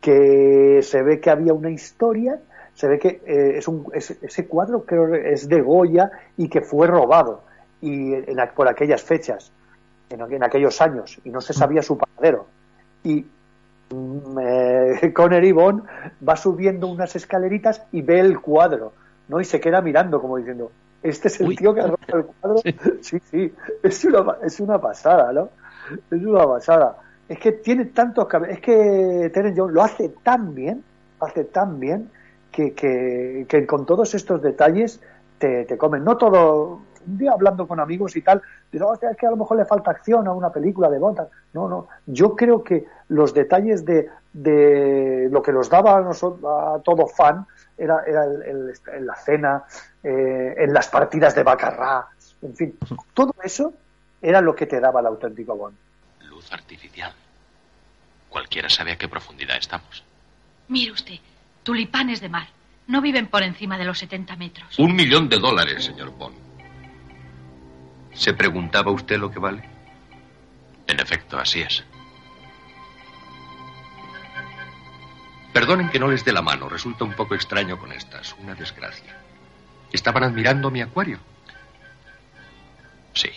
que se ve que había una historia, se ve que eh, es un, es- ese cuadro creo que es de Goya y que fue robado y en, por aquellas fechas, en, en aquellos años, y no se sabía su paradero. Y mm, eh, Connery Bond va subiendo unas escaleritas y ve el cuadro, ¿no? Y se queda mirando como diciendo, este es el tío que ha robado el cuadro. Sí, sí, es una, es una pasada, ¿no? Es una pasada. Es que tiene tantos es que Terence Young lo hace tan bien, hace tan bien que, que, que con todos estos detalles te, te comen. No todo, un día hablando con amigos y tal, digo, "Hostia, es que a lo mejor le falta acción a una película de Bond. tal". No, no. Yo creo que los detalles de, de lo que nos daba a, nosotros, a todo fan era, era el- el- en la cena, eh, en las partidas de Bacarrá, en fin, todo eso era lo que te daba el auténtico Bond. Luz artificial. Cualquiera sabe a qué profundidad estamos. Mire usted, tulipanes de mar. No viven por encima de los 70 metros. Un millón de dólares, señor Bond. ¿Se preguntaba usted lo que vale? En efecto, así es. Perdonen que no les dé la mano, resulta un poco extraño con estas, una desgracia. ¿Estaban admirando mi acuario? Sí,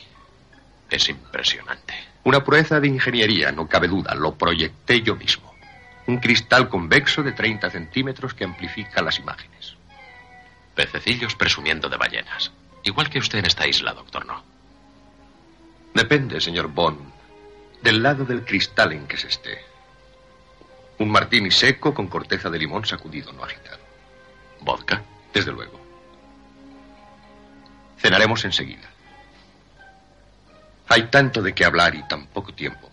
es impresionante. Una proeza de ingeniería, no cabe duda, lo proyecté yo mismo. Un cristal convexo de 30 centímetros que amplifica las imágenes. Pececillos presumiendo de ballenas. Igual que usted en esta isla, doctor No. Depende, señor Bond, del lado del cristal en que se esté. Un martini seco con corteza de limón sacudido, no agitado. ¿Vodka? Desde luego. Cenaremos enseguida. Hay tanto de qué hablar y tan poco tiempo.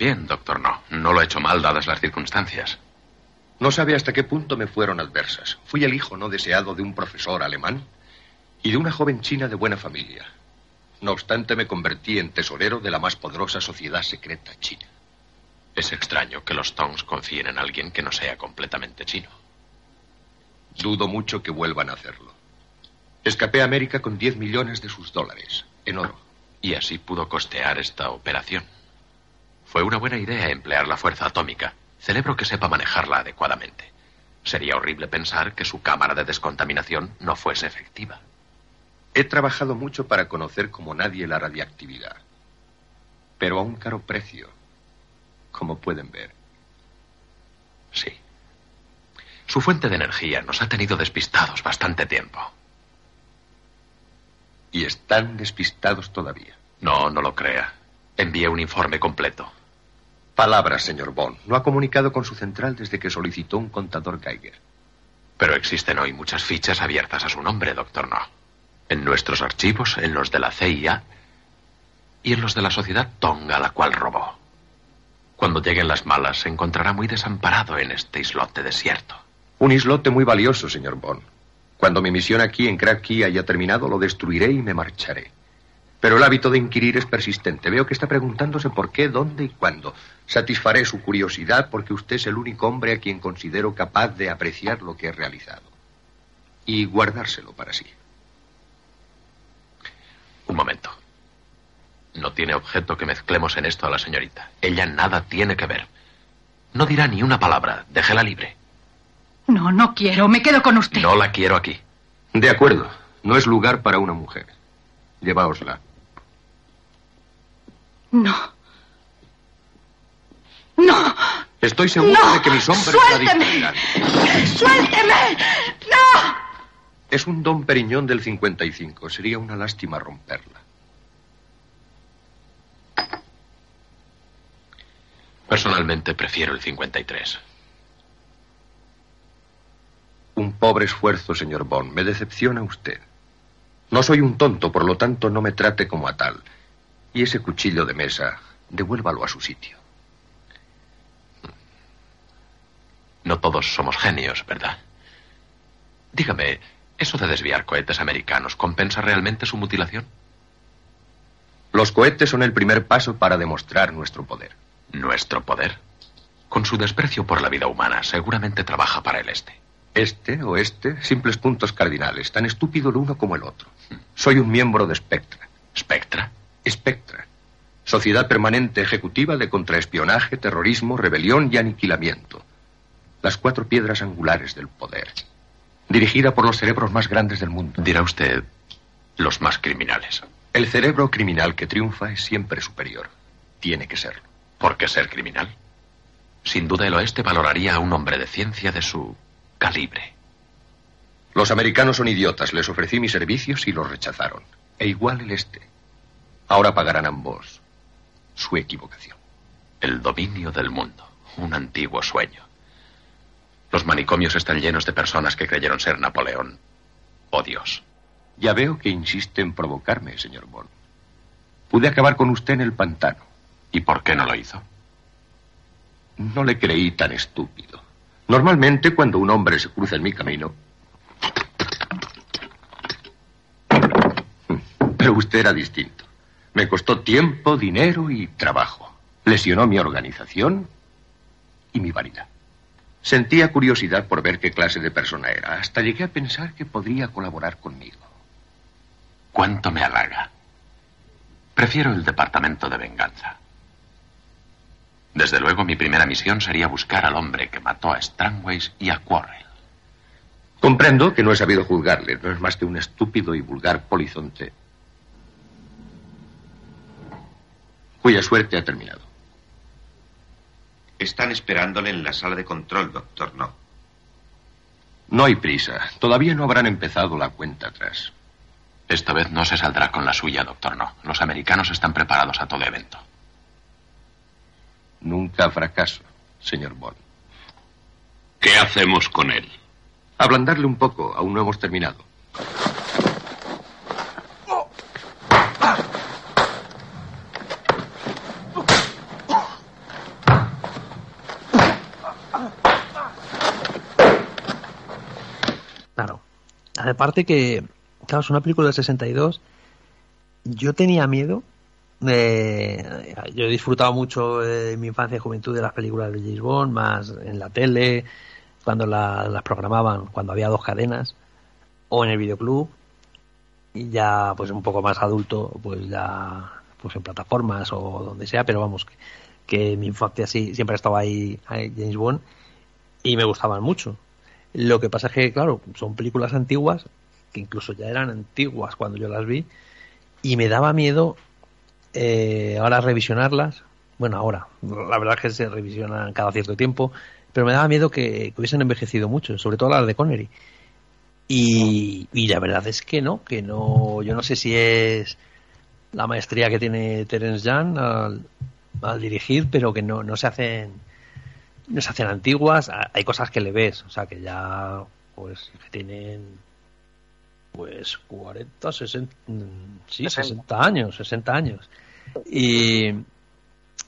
Bien, doctor No. No lo he hecho mal dadas las circunstancias. No sabe hasta qué punto me fueron adversas. Fui el hijo no deseado de un profesor alemán y de una joven china de buena familia. No obstante, me convertí en tesorero de la más poderosa sociedad secreta china. Es extraño que los Tongs confíen en alguien que no sea completamente chino. Dudo mucho que vuelvan a hacerlo. Escapé a América con 10 millones de sus dólares, en oro. Y así pudo costear esta operación. Fue una buena idea emplear la fuerza atómica. Celebro que sepa manejarla adecuadamente. Sería horrible pensar que su cámara de descontaminación no fuese efectiva. He trabajado mucho para conocer como nadie la radiactividad, pero a un caro precio, como pueden ver. Sí. Su fuente de energía nos ha tenido despistados bastante tiempo. Y están despistados todavía. No, no lo crea. Envié un informe completo. Palabras, señor Bond. No ha comunicado con su central desde que solicitó un contador Geiger. Pero existen hoy muchas fichas abiertas a su nombre, doctor No. En nuestros archivos, en los de la CIA y en los de la sociedad Tonga, la cual robó. Cuando lleguen las malas, se encontrará muy desamparado en este islote desierto. Un islote muy valioso, señor Bond. Cuando mi misión aquí en Cracky haya terminado, lo destruiré y me marcharé. Pero el hábito de inquirir es persistente. Veo que está preguntándose por qué, dónde y cuándo. Satisfaré su curiosidad porque usted es el único hombre a quien considero capaz de apreciar lo que he realizado. Y guardárselo para sí. Un momento. No tiene objeto que mezclemos en esto a la señorita. Ella nada tiene que ver. No dirá ni una palabra. Déjela libre. No, no quiero. Me quedo con usted. No la quiero aquí. De acuerdo. No es lugar para una mujer. Llevaosla. No. No. Estoy seguro No. de que mis hombres la Suélteme. distraerán. ¡Suélteme! ¡No! Es un Don Periñón del 55. Sería una lástima romperla. Personalmente prefiero el 53. Un pobre esfuerzo, señor Bond. Me decepciona usted. No soy un tonto, por lo tanto no me trate como a tal. Y ese cuchillo de mesa, devuélvalo a su sitio. No todos somos genios, ¿verdad? Dígame, ¿eso de desviar cohetes americanos compensa realmente su mutilación? Los cohetes son el primer paso para demostrar nuestro poder. ¿Nuestro poder? Con su desprecio por la vida humana, seguramente trabaja para el este. Este, oeste, simples puntos cardinales, tan estúpido el uno como el otro. Soy un miembro de Spectra. ¿Spectra? Spectra. Sociedad Permanente Ejecutiva de Contraespionaje, Terrorismo, Rebelión y Aniquilamiento. Las cuatro piedras angulares del poder. Dirigida por los cerebros más grandes del mundo. Dirá usted los más criminales. El cerebro criminal que triunfa es siempre superior. Tiene que serlo. ¿Por qué ser criminal? Sin duda el oeste valoraría a un hombre de ciencia de su calibre. Los americanos son idiotas. Les ofrecí mis servicios y los rechazaron. E igual el este. Ahora pagarán ambos su equivocación. El dominio del mundo. Un antiguo sueño. Los manicomios están llenos de personas que creyeron ser Napoleón. Oh Dios. Ya veo que insiste en provocarme, señor Bond. Pude acabar con usted en el pantano. ¿Y por qué no lo hizo? No le creí tan estúpido. Normalmente, cuando un hombre se cruza en mi camino. Pero Pero usted era distinto. Me costó tiempo, dinero y trabajo. Lesionó mi organización y mi vanidad. Sentía curiosidad por ver qué clase de persona era. Hasta llegué a pensar que podría colaborar conmigo. ¿Cuánto me halaga? Prefiero el departamento de venganza. Desde luego, mi primera misión sería buscar al hombre que mató a Strangways y a Quarrel. Comprendo que no he sabido juzgarle. No es más que un estúpido y vulgar polizonte. Cuya suerte ha terminado. Están esperándole en la sala de control, doctor No. No hay prisa. Todavía no habrán empezado la cuenta atrás. Esta vez no se saldrá con la suya, doctor No. Los americanos están preparados a todo evento. Nunca fracaso, señor Bond. ¿Qué hacemos con él? Ablandarle un poco. Aún no hemos terminado. Claro. Aparte que, claro, es una película del 62. Yo tenía miedo. de- yo he disfrutado mucho eh, en mi infancia y juventud de las películas de James Bond, más en la tele, cuando la- las programaban, cuando había dos cadenas, o en el videoclub. Y ya, pues un poco más adulto, pues ya, pues en plataformas o donde sea, pero vamos, que, que mi infancia sí, siempre estaba ahí, ahí James Bond y me gustaban mucho. Lo que pasa es que, claro, son películas antiguas, que incluso ya eran antiguas cuando yo las vi, y me daba miedo eh, ahora revisionarlas. Bueno, ahora, la verdad es que se revisionan cada cierto tiempo, pero me daba miedo que, hubiesen envejecido mucho, sobre todo las de Connery. Y, y la verdad es que no, que no, yo no sé si es la maestría que tiene Terence Young al, al dirigir, pero que no, no se hacen no se hacen antiguas, hay cosas que le ves, o sea que ya pues que tienen pues 40, 60, mm, sí, 60 años, 60 años.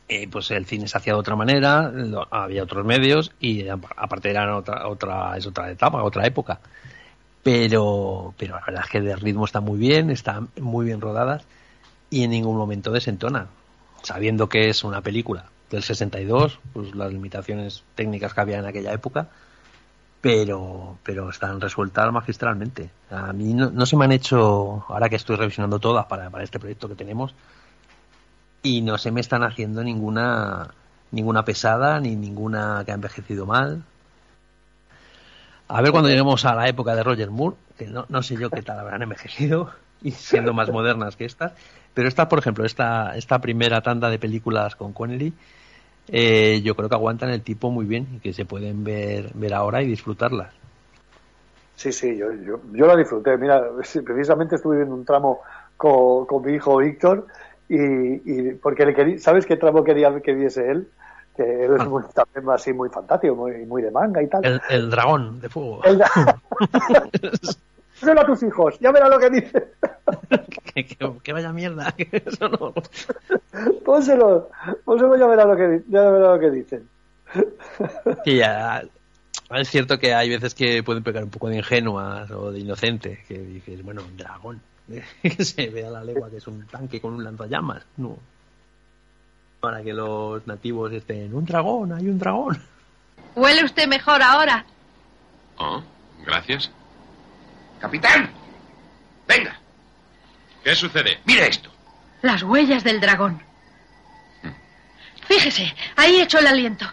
Y pues el cine se hacía de otra manera, lo- había otros medios y aparte era otra otra es otra etapa, otra época. Pero pero la verdad es que de ritmo está muy bien, están muy bien rodadas y en ningún momento desentona, sabiendo que es una película del 62, pues las limitaciones técnicas que había en aquella época, pero pero están resueltas magistralmente. A mí no, se me han hecho, ahora que estoy revisionando todas para, para este proyecto que tenemos, y no se me están haciendo ninguna ninguna pesada ni ninguna que ha envejecido mal. A ver cuando lleguemos a la época de Roger Moore, que no, no sé yo qué tal habrán envejecido y siendo más modernas que estas, pero esta, por ejemplo, esta, esta primera tanda de películas con Connery, eh, yo creo que aguantan el tipo muy bien y que se pueden ver, ver ahora y disfrutarlas. Sí, sí, yo, yo, yo la disfruté. Mira, precisamente estuve viendo un tramo con, con mi hijo Víctor y, y porque le quería, ¿sabes qué tramo quería que viese él? Que él es muy, también así muy fantástico, muy, muy de manga y tal. El, el dragón de fuego. El Díselo a tus hijos, ya verás lo que dice. que, que- que vaya mierda. que eso no- Pónselo, pónselo, ya verás lo que, ya verás lo que dicen. que ya es cierto que hay veces que pueden pegar un poco de ingenuas o de inocente que dices bueno un dragón que se ve a la legua que es un tanque con un lanzallamas no para que los nativos estén un dragón hay un dragón ¿Huele usted mejor ahora? Oh, gracias. Capitán, venga, ¿Qué sucede? mire esto. Las huellas del dragón. Fíjese, ahí echó el aliento.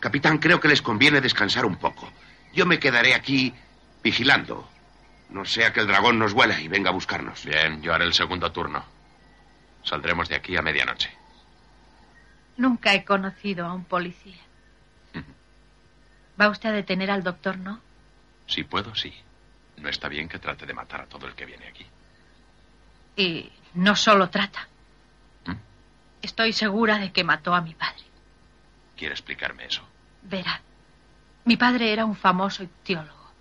Capitán, creo que les conviene descansar un poco. Yo me quedaré aquí vigilando. No sea que el dragón nos vuela y venga a buscarnos. Bien, yo haré el segundo turno. Saldremos de aquí a medianoche. Nunca he conocido a un policía. ¿Va usted a detener al doctor, no? Si puedo, sí. No está bien que trate de matar a todo el que viene aquí. Y no solo trata. Estoy segura de que mató a mi padre. ¿Quiere explicarme eso? Verá, mi padre era un famoso ictiólogo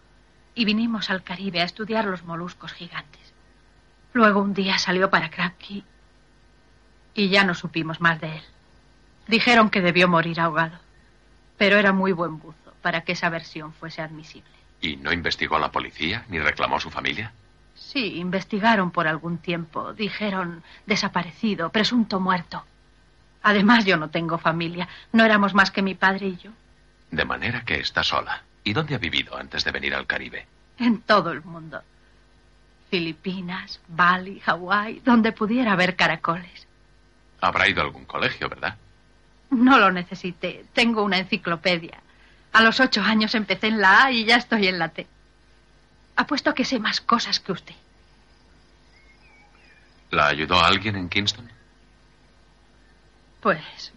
y vinimos al Caribe a estudiar los moluscos gigantes. Luego un día salió para Krapke y ya no supimos más de él. Dijeron que debió morir ahogado, pero era muy buen buzo para que esa versión fuese admisible. ¿Y no investigó a la policía ni reclamó a su familia? Sí, investigaron por algún tiempo. Dijeron desaparecido, presunto muerto. Además, yo no tengo familia. No éramos más que mi padre y yo. De manera que está sola. ¿Y dónde ha vivido antes de venir al Caribe? En todo el mundo. Filipinas, Bali, Hawái, donde pudiera haber caracoles. Habrá ido a algún colegio, ¿verdad? No lo necesité. Tengo una enciclopedia. A los ocho años empecé en la A y ya estoy en la T. Apuesto a que sé más cosas que usted. ¿La ayudó alguien en Kingston? Pues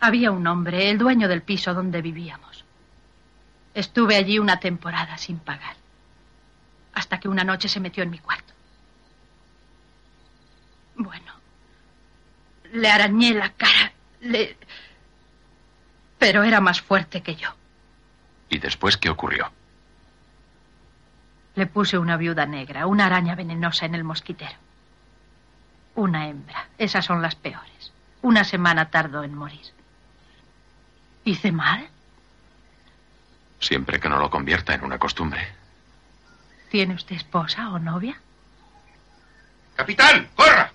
había un hombre, el dueño del piso donde vivíamos. Estuve allí una temporada sin pagar. Hasta que una noche se metió en mi cuarto. Bueno, le arañé la cara, le... Pero era más fuerte que yo. ¿Y después qué ocurrió? Le puse una viuda negra, una araña venenosa en el mosquitero. Una hembra. Esas son las peores. Una semana tardó en morir. ¿Hice mal? Siempre que no lo convierta en una costumbre. ¿Tiene usted esposa o novia? ¡Capitán, corra!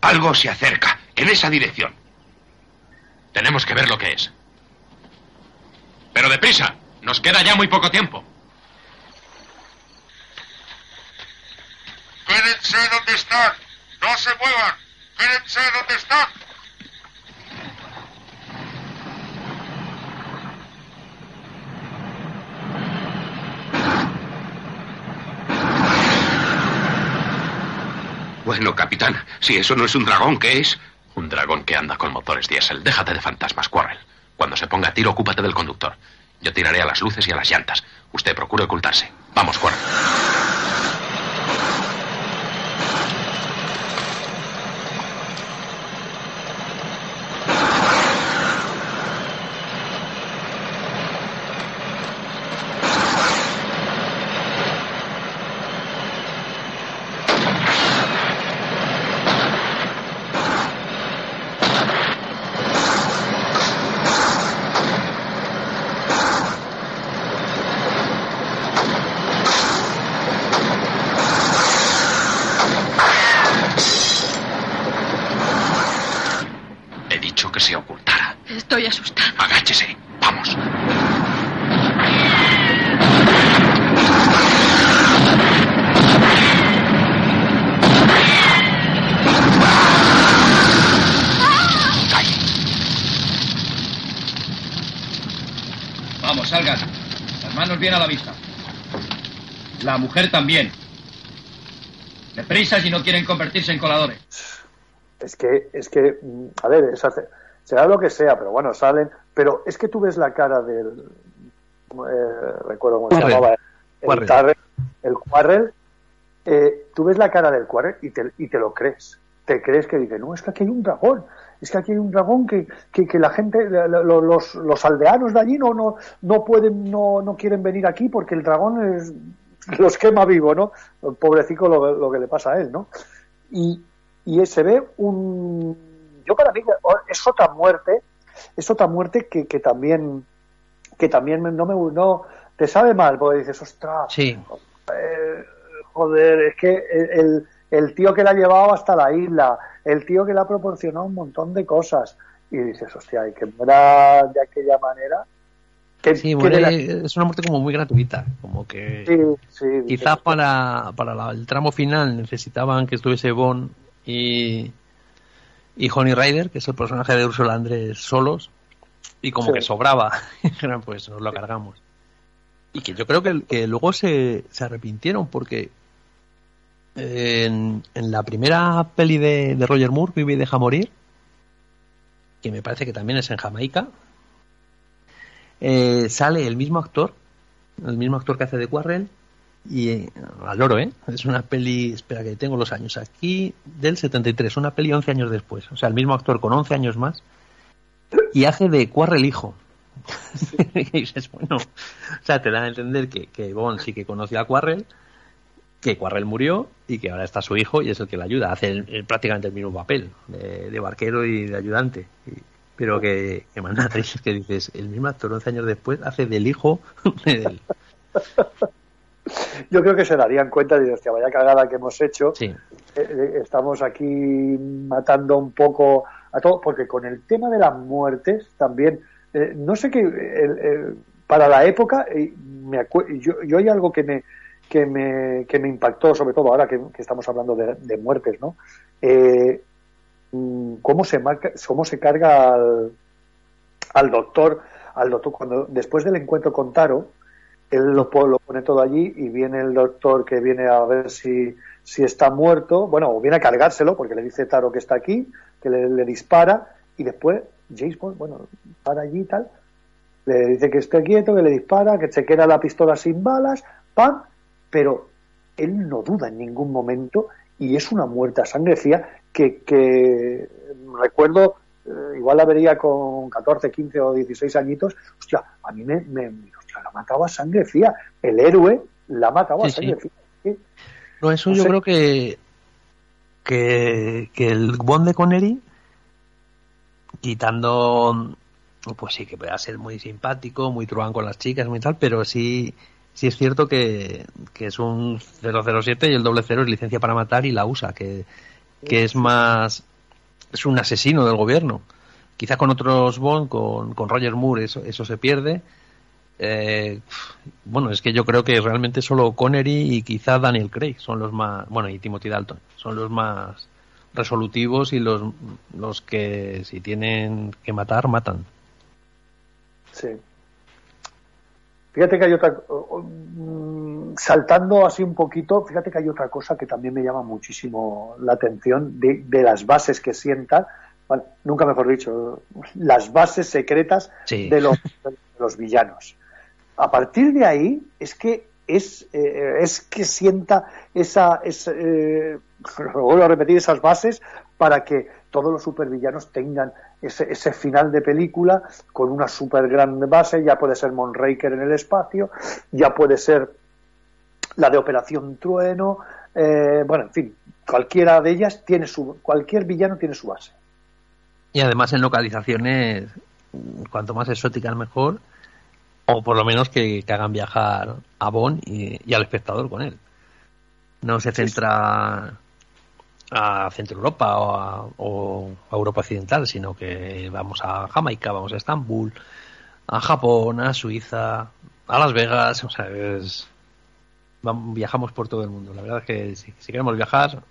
Algo se acerca, en esa dirección. Tenemos que ver lo que es. Pero deprisa, nos queda ya muy poco tiempo. Quédense donde están. No se muevan. Quédense donde están. Bueno, capitán, si eso no es un dragón, ¿qué es? Un dragón que anda con motores diésel. Déjate de fantasmas, Quarrel. Cuando se ponga a tiro, ocúpate del conductor. Yo tiraré a las luces y a las llantas. Usted procure ocultarse. Vamos, Quarrel. He dicho que se ocultara. Estoy asustada. Agáchese. Vamos. Vamos, salgan. Las manos bien a la vista. La mujer también. Deprisa si no quieren convertirse en coladores. Es que, es que, mm, a ver, es hace- será lo que sea, pero bueno, salen. Pero es que tú ves la cara del. eh, recuerdo cómo se llamaba. El Quarrel. Quarrel. El Quarrel. eh, tú ves la cara del Quarrel y te, y te lo crees. Te crees que dice, no, es que aquí hay un dragón. Es que aquí hay un dragón que, que, que la gente, los, los aldeanos de allí no, no, no pueden, no, no quieren venir aquí porque el dragón es, los quema vivo, ¿no? Pobrecito lo, lo que le pasa a él, ¿no? Y, y se ve un yo para mí es otra muerte es otra muerte que, que también que también me- no me no te sabe mal porque dices ostras Sí. eh, joder es que el, el- tío que la ha llevado hasta la isla el tío que le ha proporcionado un montón de cosas. Y dices hostia y que muera de aquella manera que, Sí, que muere- la- es una muerte como muy gratuita, como que sí, sí, quizás para, para la- el tramo final necesitaban que estuviese Bond y, y Honey Rider, que es el personaje de Ursula Andrés solos, y como que sobraba, pues nos lo cargamos. Y que yo creo que, que luego se, se arrepintieron porque en, en la primera peli de, de Roger Moore, Vive y deja morir, que me parece que también es en Jamaica, eh, sale el mismo actor, el mismo actor que hace de Quarrel, y eh, al loro, ¿eh? Es una peli, espera que tengo los años aquí, del 73, una peli 11 años después, o sea, el mismo actor con 11 años más, y hace de Quarrel hijo. y dices, bueno, o sea, te dan a entender que, que Bond sí que conoció a Quarrel, que Quarrel murió y que ahora está su hijo y es el que le ayuda. Hace el- el- prácticamente el mismo papel de, de barquero y de ayudante. Y- pero que, que manda que dices, el mismo actor 11 años después hace del hijo de él. Yo creo que se darían cuenta de que vaya cagada que hemos hecho. Sí. Eh, eh, estamos aquí matando un poco a todo, porque con el tema de las muertes también, eh, no sé qué, el- el- para la época, eh, me yo, yo hay algo que me, que me, que me impactó, sobre todo ahora que, que estamos hablando de, de muertes, ¿no? Eh, mm, cómo se marca, cómo se carga al, al doctor, al doctor cuando después del encuentro con Taro, él lo, lo pone todo allí y viene el doctor que viene a ver si, si está muerto, bueno, o viene a cargárselo porque le dice Taro que está aquí, que le, le dispara y después James Bond, bueno, para allí y tal, le dice que esté quieto, que le dispara, que se queda la pistola sin balas, ¡pam! Pero él no duda en ningún momento y es una muerte a sangre fría que, que recuerdo, eh, igual la vería con 14, 15 o 16 añitos, hostia, a mí me, me hostia, la mataba a sangre fría. El héroe la mataba a sangre sí. fría. No, eso No yo sé. creo que, que que el Bond de Connery quitando pues sí que pueda ser muy simpático, muy truán con las chicas, muy tal, pero sí sí es cierto que, que es un 007 y el doble cero es licencia para matar y la usa, que, que es más es un asesino del gobierno. Quizá con otros Bond, con, con Roger Moore, eso, eso se pierde. Eh, bueno, es que yo creo que realmente solo Connery y quizá Daniel Craig son los más, bueno, y Timothy Dalton, son los más resolutivos y los, los que si tienen que matar, matan. Sí. Fíjate que hay otra. mm, Saltando así un poquito, fíjate que hay otra cosa que también me llama muchísimo la atención de, de las bases que sientan, bueno, nunca mejor dicho, las bases secretas Sí. de, los, de los villanos. A partir de ahí es que es, eh, es que sienta esa, esa eh, vuelvo a repetir, esas bases para que todos los supervillanos tengan ese, ese final de película con una super gran base, ya puede ser Monraker en el espacio, ya puede ser la de Operación Trueno, eh, bueno, en fin, cualquiera de ellas tiene su, cualquier villano tiene su base. Y además en localizaciones, cuanto más exóticas mejor, o por lo menos que, que hagan viajar a Bond y, y al espectador con él. No se centra a Centro Europa o a, o a Europa Occidental, sino que vamos a Jamaica, vamos a Estambul, a Japón, a Suiza, a Las Vegas, o sea, es- viajamos por todo el mundo. La verdad es que si, si queremos viajar,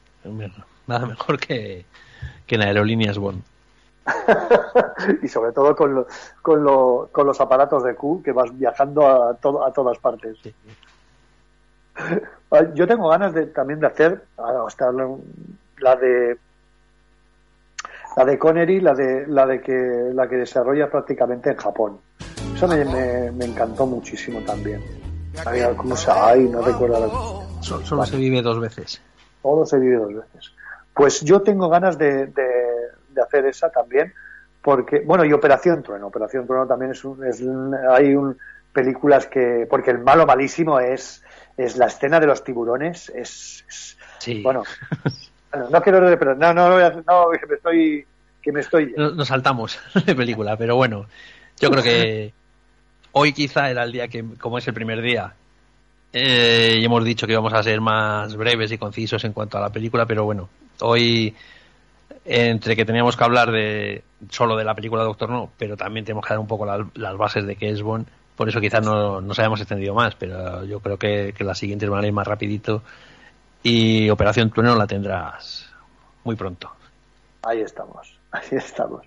nada mejor que, que en aerolíneas Bond. y sobre todo con, lo- con, lo- con los aparatos de Q que vas viajando a, to- a todas partes. Yo tengo ganas de, también de hacer hasta la, de la de Connery, la de la de que la que desarrolla prácticamente en Japón. Eso me, me- me encantó muchísimo también. Como se ay, no recuerdo la- Solo, solo se vive dos veces. todo se vive dos veces. Pues yo tengo ganas de, de- de hacer esa también, porque, bueno, y Operación Trueno. Operación Trueno también es un, es hay un, películas que, porque el malo malísimo es, es la escena de los tiburones, es, es- Sí. bueno, no quiero, pero no, no, no, no, que me estoy, que me estoy, Nos saltamos de película, pero bueno, yo creo que hoy quizá era el día que, como es el primer día, eh, y hemos dicho que íbamos a ser más breves y concisos en cuanto a la película, pero bueno, hoy entre que teníamos que hablar de solo de la película Doctor No, pero también tenemos que dar un poco la- las bases de qué es Bond, por eso quizás no nos hayamos extendido más, pero yo creo que, que la siguiente van a ir más rapidito y Operación Trueno la tendrás muy pronto. Ahí estamos, ahí estamos.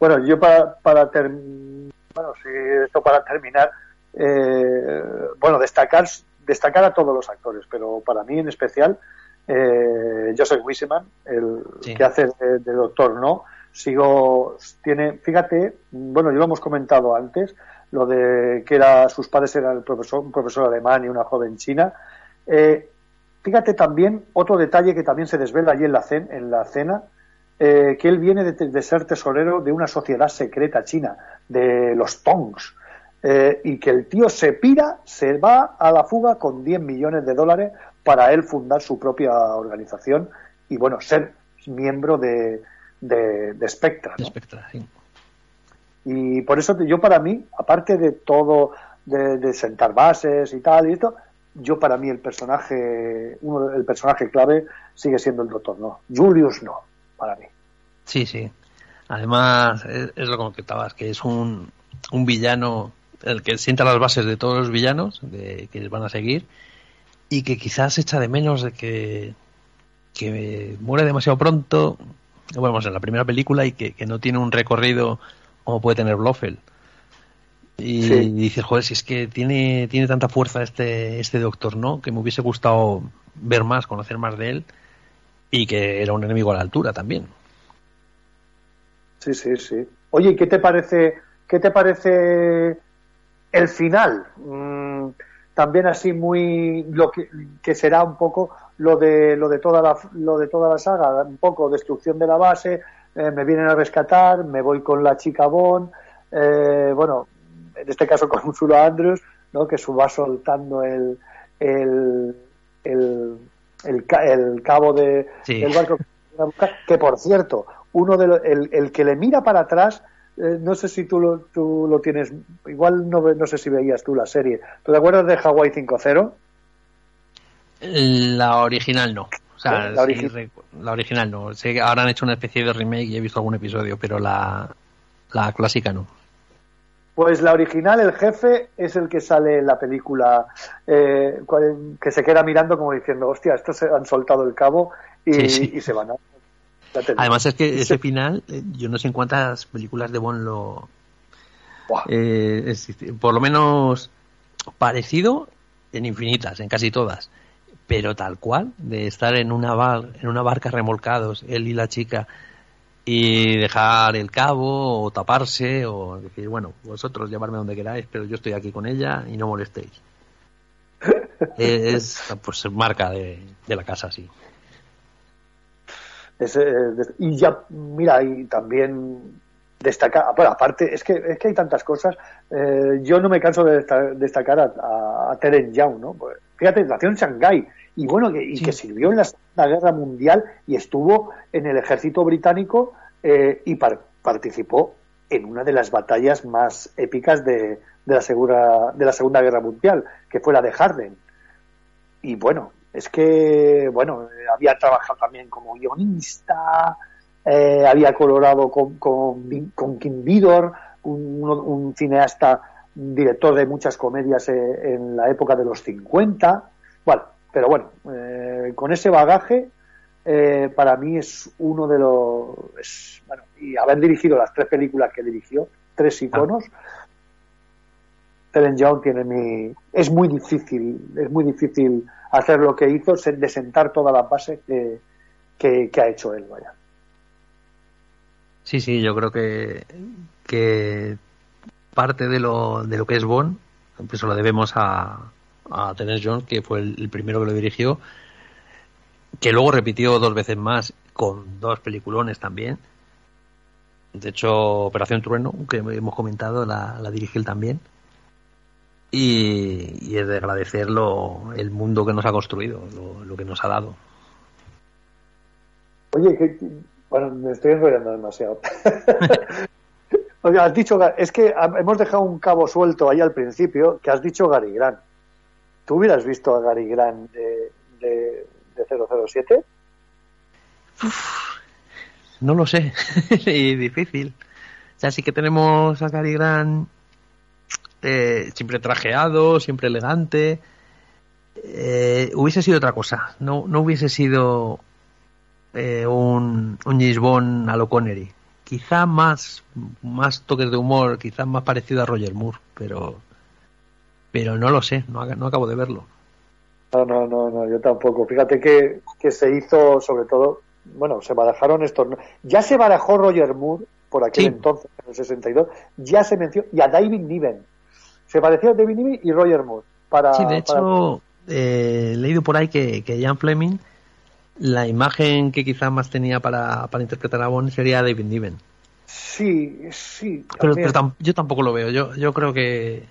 Bueno, yo para, para ter- bueno, sí, esto para terminar, eh, bueno, destacar, destacar a todos los actores, pero para mí en especial, eh, Joseph Wiseman, el Sí. que hace de, de Doctor No, sigo, tiene, fíjate, bueno, ya lo hemos comentado antes, lo de que era, sus padres eran el profesor, un profesor alemán y una joven china, eh, Fíjate también otro detalle que también se desvela allí en la, cen- en la cena, eh, que él viene de, de ser tesorero de una sociedad secreta china, de los Tongs, eh, y que el tío se pira, se va a la fuga con 10 millones de dólares para él fundar su propia organización y, bueno, ser miembro de, de, de Spectra. ¿no? Spectra, sí. Y por eso yo para mí, aparte de todo, de, de sentar bases y tal y esto, yo para mí el personaje, uno el personaje clave sigue siendo el Doctor No. Julius no, para mí. Sí, sí. Además, es, lo que comentabas, que es un, un villano el que sienta las bases de todos los villanos de, que van a seguir y que quizás echa de menos de que, que muere demasiado pronto, bueno, en la primera película y que, que no tiene un recorrido como puede tener Blofeld. Y, Sí. dices, joder, si es que tiene, tiene tanta fuerza este, este doctor, ¿no? Que me hubiese gustado ver más, conocer más de él y que era un enemigo a la altura también. Sí, sí, sí. Oye, ¿y ¿qué te parece, qué te parece el final? Mm, también así muy lo que, que será un poco lo de lo de toda la lo de toda la saga, un poco destrucción de la base, eh, me vienen a rescatar, me voy con la chica Bond, eh, bueno, en este caso con Ursula Andrews, ¿no? que su va soltando el el, el, el, ca- el cabo de, Sí. del barco que por cierto, uno de lo- el, el que le mira para atrás, eh, no sé si tú lo, tú lo tienes, igual no, no sé si veías tú la serie. ¿Tú te acuerdas de Hawaii 5.0? La original no. O sea, La sí, origi- recu- la original no. Sé que ahora han hecho una especie de remake y he visto algún episodio, pero la, la clásica no. Pues la original, el jefe, es el que sale en la película, eh, que se queda mirando como diciendo, hostia, estos se han soltado el cabo y, Sí, sí. y se van a... Además es que ese se- final, eh, yo no sé en cuántas películas de Bond lo... eh, por lo menos parecido en infinitas, en casi todas. Pero tal cual, de estar en una, bar, en una barca remolcados, él y la chica, y dejar el cabo o taparse o decir, bueno, vosotros llevarme donde queráis, pero yo estoy aquí con ella y no molestéis. es pues marca de, de la casa, sí. Es, eh, y ya, mira, y también destacar, bueno, aparte, es que, es que hay tantas cosas. eh, yo no me canso de desta- destacar a, a, a Terence Young, ¿no? Pues, fíjate, nació en Shanghái y bueno, que, y que sirvió en la Segunda Guerra Mundial y estuvo en el ejército británico eh, y par- participó en una de las batallas más épicas de, de, la segura, de la Segunda Guerra Mundial, que fue la de Harden. Y bueno, es que, bueno, eh, había trabajado también como guionista, eh, había colaborado con, con, con Kim Vidor, un, un cineasta, un director de muchas comedias eh, en la época de los 50. Bueno, pero bueno, eh, con ese bagaje, eh, para mí es uno de los. es- bueno, y haber dirigido las tres películas que dirigió, tres iconos. Terence Young tiene mi. Es muy difícil, es muy difícil hacer lo que hizo, de sentar todas las bases que, que, que ha hecho él, vaya. Sí, sí, yo creo que, que parte de lo, de lo que es Bond, pues lo debemos a, a Terence Jones, que fue el, el primero que lo dirigió, que luego repitió dos veces más con dos peliculones también. De hecho, Operación Trueno, que hemos comentado, la, la dirigió él también. Y, y es de agradecerlo el mundo que nos ha construido, lo, lo que nos ha dado. Oye, que, bueno, me estoy enrollando demasiado. Oye, has dicho, es que hemos dejado un cabo suelto ahí al principio, que has dicho Gary Grant. ¿Tú hubieras visto a Gary Grant de, de, de 007? No lo sé, y difícil. O sea, sí que tenemos a Cary Grant eh, siempre trajeado, siempre elegante. Eh, hubiese sido otra cosa, no, no hubiese sido eh, un, un Bond a lo Connery. Quizá más, más toques de humor, quizá más parecido a Roger Moore, pero, pero no lo sé, no, no acabo de verlo. No, no, no, no, yo tampoco. Fíjate que, que se hizo, sobre todo, bueno, se barajaron estos. Ya se barajó Roger Moore por aquel Sí. entonces, en el 62, ya se mencionó, y a David Niven. Se parecía a David Niven y Roger Moore. Para, Sí, de para- hecho, eh, he leído por ahí que, que Ian Fleming, la imagen que quizás más tenía para, para interpretar a Bond sería David Niven. Sí, sí. Pero, pero tam- yo tampoco lo veo. Yo, yo creo que,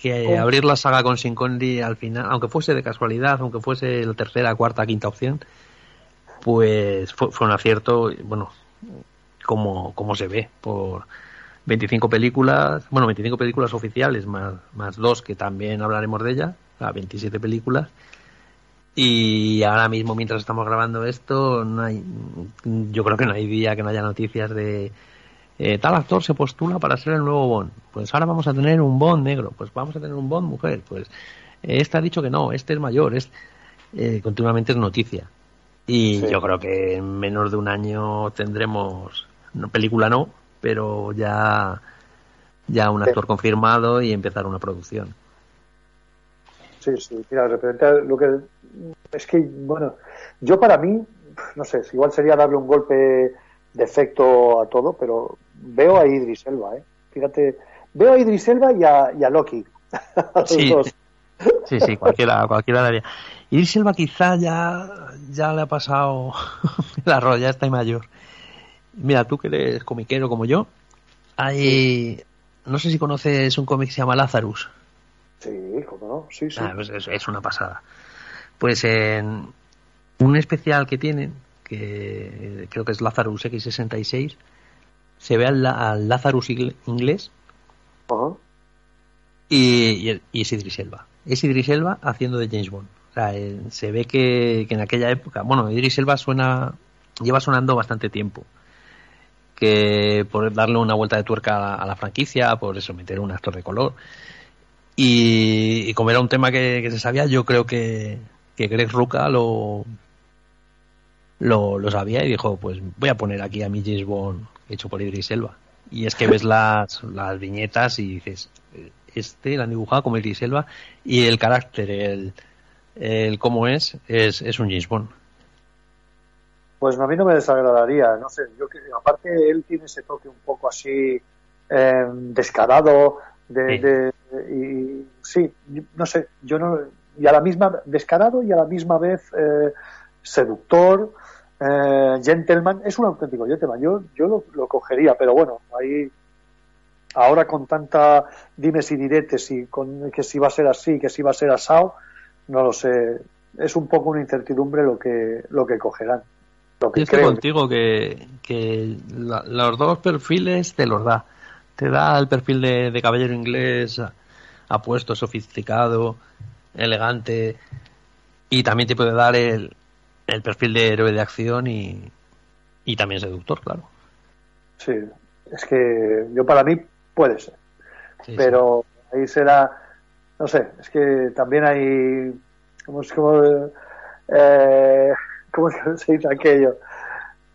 que ¿Cómo? abrir la saga con Sin Connery al final, aunque fuese de casualidad, aunque fuese la tercera, cuarta, quinta opción, pues fue, fue un acierto, bueno, como, como se ve, por 25 películas, bueno, 25 películas oficiales, más, más dos que también hablaremos de ella, a 27 películas. Y ahora mismo, mientras estamos grabando esto, no hay, yo creo que no hay día que no haya noticias de eh, tal actor se postula para ser el nuevo Bond. Pues ahora vamos a tener un Bond negro, pues vamos a tener un Bond mujer. Pues eh, este ha dicho que no, este es mayor, es, eh, continuamente es noticia. Y Sí. yo creo que en menos de un año tendremos, no, película no, pero ya, ya un actor confirmado y empezar una producción. Sí, sí, mira, referente a lo que es que, bueno, yo para mí, no sé, igual sería darle un golpe de efecto a todo, pero veo a Idris Elba, ¿eh? Fíjate, veo a Idris Elba y a, y a Loki. A los Sí. dos. Sí, sí, cualquiera, cualquiera daría. Y Silva quizá ya, ya le ha pasado el arroz, ya está mayor. Mira, tú que eres comiquero como yo, hay, no sé si conoces un cómic que se llama Lazarus. Sí, cómo no, sí, sí. Ah, pues es, es una pasada. Pues en un especial que tienen, que creo que es Lazarus X66, se ve al, al Lazarus inglés y, y, y es Idris Elba. Es Idris Elba haciendo de James Bond. O sea, eh, se ve que, que en aquella época, bueno, Idris Elba suena, lleva sonando bastante tiempo. Que por darle una vuelta de tuerca a la, a la franquicia, por eso meter un actor de color. Y, y como era un tema que, que se sabía, yo creo que, que Greg Ruca lo, lo, lo sabía y dijo, pues voy a poner aquí a mi James Bond hecho por Idris Elba. Y es que ves las, las viñetas y dices, este lo han dibujado como Idris Elba y el carácter, el, el cómo es, es, es un James Bond. Pues a mí no me desagradaría, no sé, yo que aparte él tiene ese toque un poco así eh, descarado, de, Sí. de- y sí, no sé, yo no y a la misma descarado y a la misma vez eh, seductor, eh, gentleman, es un auténtico gentleman, yo, yo lo, lo cogería, pero bueno, ahí ahora con tanta dimes y diretes y con que si va a ser así, que si va a ser asado, no lo sé, es un poco una incertidumbre lo que lo que cogerán. Lo que Y es que creo. contigo que, que la- los dos perfiles te los da. Te da el perfil de, de caballero inglés apuesto, sofisticado, elegante y también te puede dar el, el perfil de héroe de acción y, y también seductor, claro. Sí, es que yo para mí puede ser. pero ahí será, no sé, es que también hay, ¿cómo es como, eh, cómo se dice aquello?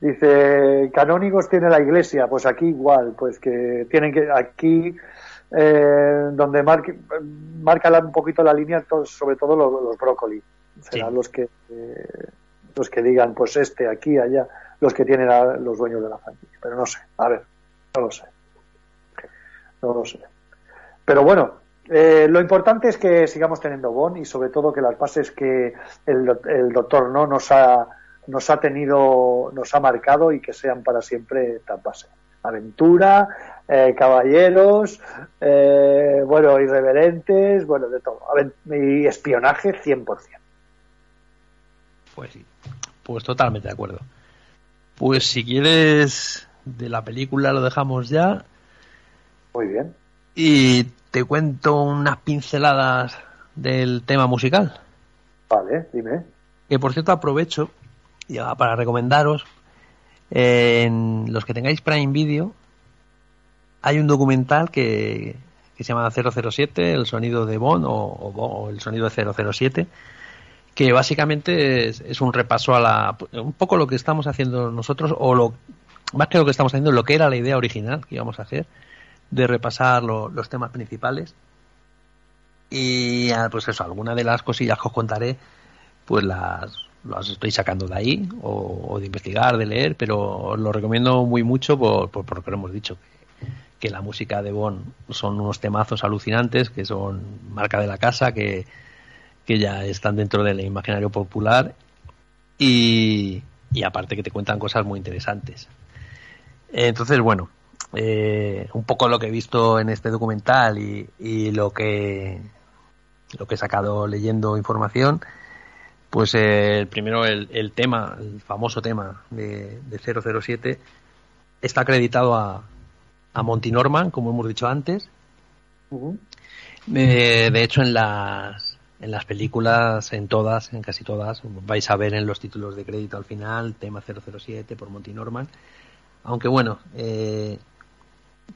Dice, canónigos tiene la iglesia, pues aquí igual, pues que tienen que, aquí, eh, donde marca la- un poquito la línea, sobre todo los, los brócoli, serán los que, eh, los que digan, pues este, aquí, allá, los que tienen a- los dueños de la franquicia, pero no sé, a ver, no lo sé. No lo sé. Pero bueno, eh, lo importante es que sigamos teniendo Bond y sobre todo que las bases que el, doc- el doctor no nos ha nos ha tenido, nos ha marcado y que sean para siempre tan bases. Aventura, eh, caballeros, eh, bueno, irreverentes, bueno, de todo. Y espionaje 100%. Pues sí, pues totalmente de acuerdo. Pues si quieres de la película lo dejamos ya Muy bien. y te cuento unas pinceladas del tema musical. Vale, dime. Que por cierto aprovecho ya para recomendaros eh, en los que tengáis Prime Video hay un documental que, que se llama 007, el sonido de Bond o, o el sonido de 007 que básicamente es, es un repaso a la un poco lo que estamos haciendo nosotros o lo más que lo que estamos haciendo lo que era la idea original que íbamos a hacer de repasar lo- los temas principales. Y ah, pues eso alguna de las cosillas que os contaré pues las las estoy sacando de ahí o, o de investigar de leer pero os lo recomiendo muy mucho por, por, por lo que hemos dicho que, que la música de Bond son unos temazos alucinantes que son marca de la casa que que ya están dentro del imaginario popular y, y aparte que te cuentan cosas muy interesantes. Entonces, bueno, eh, un poco lo que he visto en este documental y, y lo que lo que he sacado leyendo información, pues eh, el primero el, el tema, el famoso tema de, de 007 está acreditado a, a Monty Norman, como hemos dicho antes. Eh, de hecho, en las en las películas, en todas, en casi todas, vais a ver en los títulos de crédito al final, tema 007 por Monty Norman. Aunque bueno, eh,